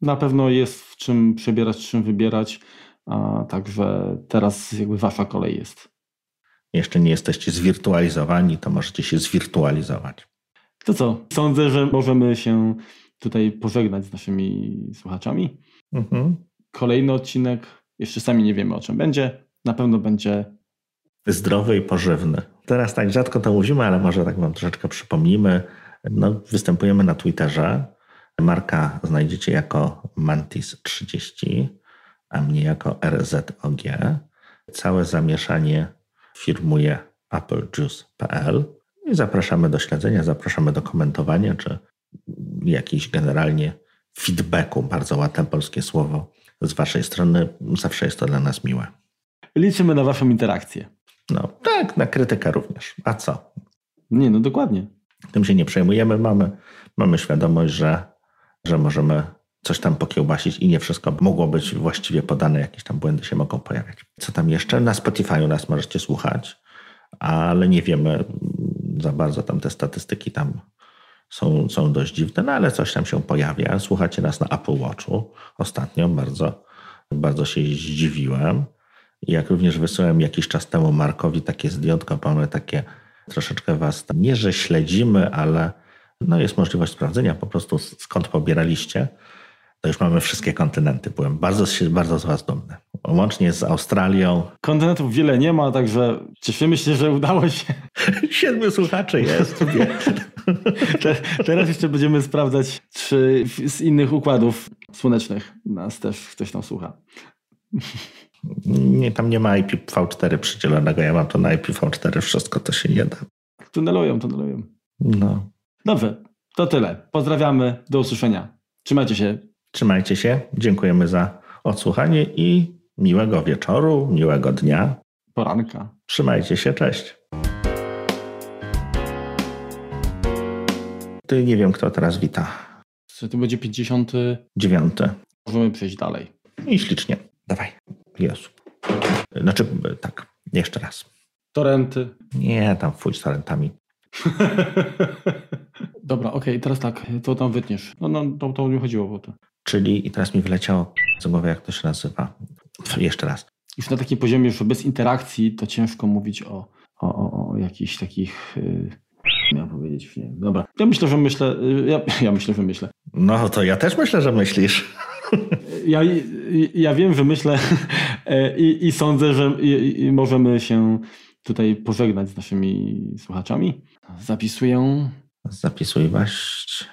Na pewno jest w czym przebierać, w czym wybierać, a także teraz jakby wasza kolej jest. Jeszcze nie jesteście zwirtualizowani, to możecie się zwirtualizować. To co? Sądzę, że możemy się tutaj pożegnać z naszymi słuchaczami. Mhm. Kolejny odcinek, jeszcze sami nie wiemy o czym będzie. Na pewno będzie zdrowy i pożywny. Teraz tak rzadko to mówimy, ale może tak wam troszeczkę przypomnimy. No, występujemy na Twitterze. Marka znajdziecie jako Mantis30, a mnie jako RZOG. Całe zamieszanie firmuje applejuice.pl. I zapraszamy do śledzenia, zapraszamy do komentowania, czy jakiś generalnie feedbacku, bardzo ładne polskie słowo, z Waszej strony. Zawsze jest to dla nas miłe. Liczymy na Waszą interakcję. No tak, na krytykę również. A co? Nie, no dokładnie. Tym się nie przejmujemy. Mamy, mamy świadomość, że, że możemy coś tam pokiełbasić i nie wszystko mogło być właściwie podane, jakieś tam błędy się mogą pojawiać. Co tam jeszcze? Na Spotify nas możecie słuchać, ale nie wiemy, za bardzo tam te statystyki tam są, są dość dziwne, no ale coś tam się pojawia. Słuchacie nas na Apple Watchu ostatnio, bardzo, bardzo się zdziwiłem. Jak również wysyłałem jakiś czas temu Markowi takie zdjątko, mamy takie troszeczkę was, nie że śledzimy, ale no jest możliwość sprawdzenia po prostu skąd pobieraliście to już mamy wszystkie kontynenty. Byłem bardzo, bardzo z Was dumny. Łącznie z Australią. Kontynentów wiele nie ma, także cieszymy się, że udało się. Siedmiu słuchaczy jest. Te, teraz jeszcze będziemy sprawdzać, czy z innych układów słonecznych nas też ktoś tam słucha. Nie, tam nie ma IPv4 przydzielonego. Ja mam to na IPv4, wszystko to się nie da. Tunelują, tunelują. No. Dobrze, to tyle. Pozdrawiamy, do usłyszenia. Trzymajcie się. Trzymajcie się, dziękujemy za odsłuchanie i miłego wieczoru, miłego dnia. Poranka. Trzymajcie się, cześć. Ty nie wiem, kto teraz wita. Czy to będzie 59. Możemy przejść dalej. I ślicznie. Dawaj. Jezu. Znaczy, tak, jeszcze raz. Torenty. Nie, tam fuj z torrentami. Dobra, okej, okay, teraz tak, to tam wytniesz. No, no to, to nie chodziło o to. Czyli, i teraz mi wyleciało z głowy, jak to się nazywa. Jeszcze raz. Już na takim poziomie, że bez interakcji, to ciężko mówić o, o, o, o jakichś takich... Yy... Miałem powiedzieć, nie. Dobra. Ja myślę, że myślę. Y, ja, ja myślę, że myślę. No to ja też myślę, że myślisz. Ja, ja wiem, że myślę i, i sądzę, że i, i możemy się tutaj pożegnać z naszymi słuchaczami. Zapisuję. Zapisuj właśnie.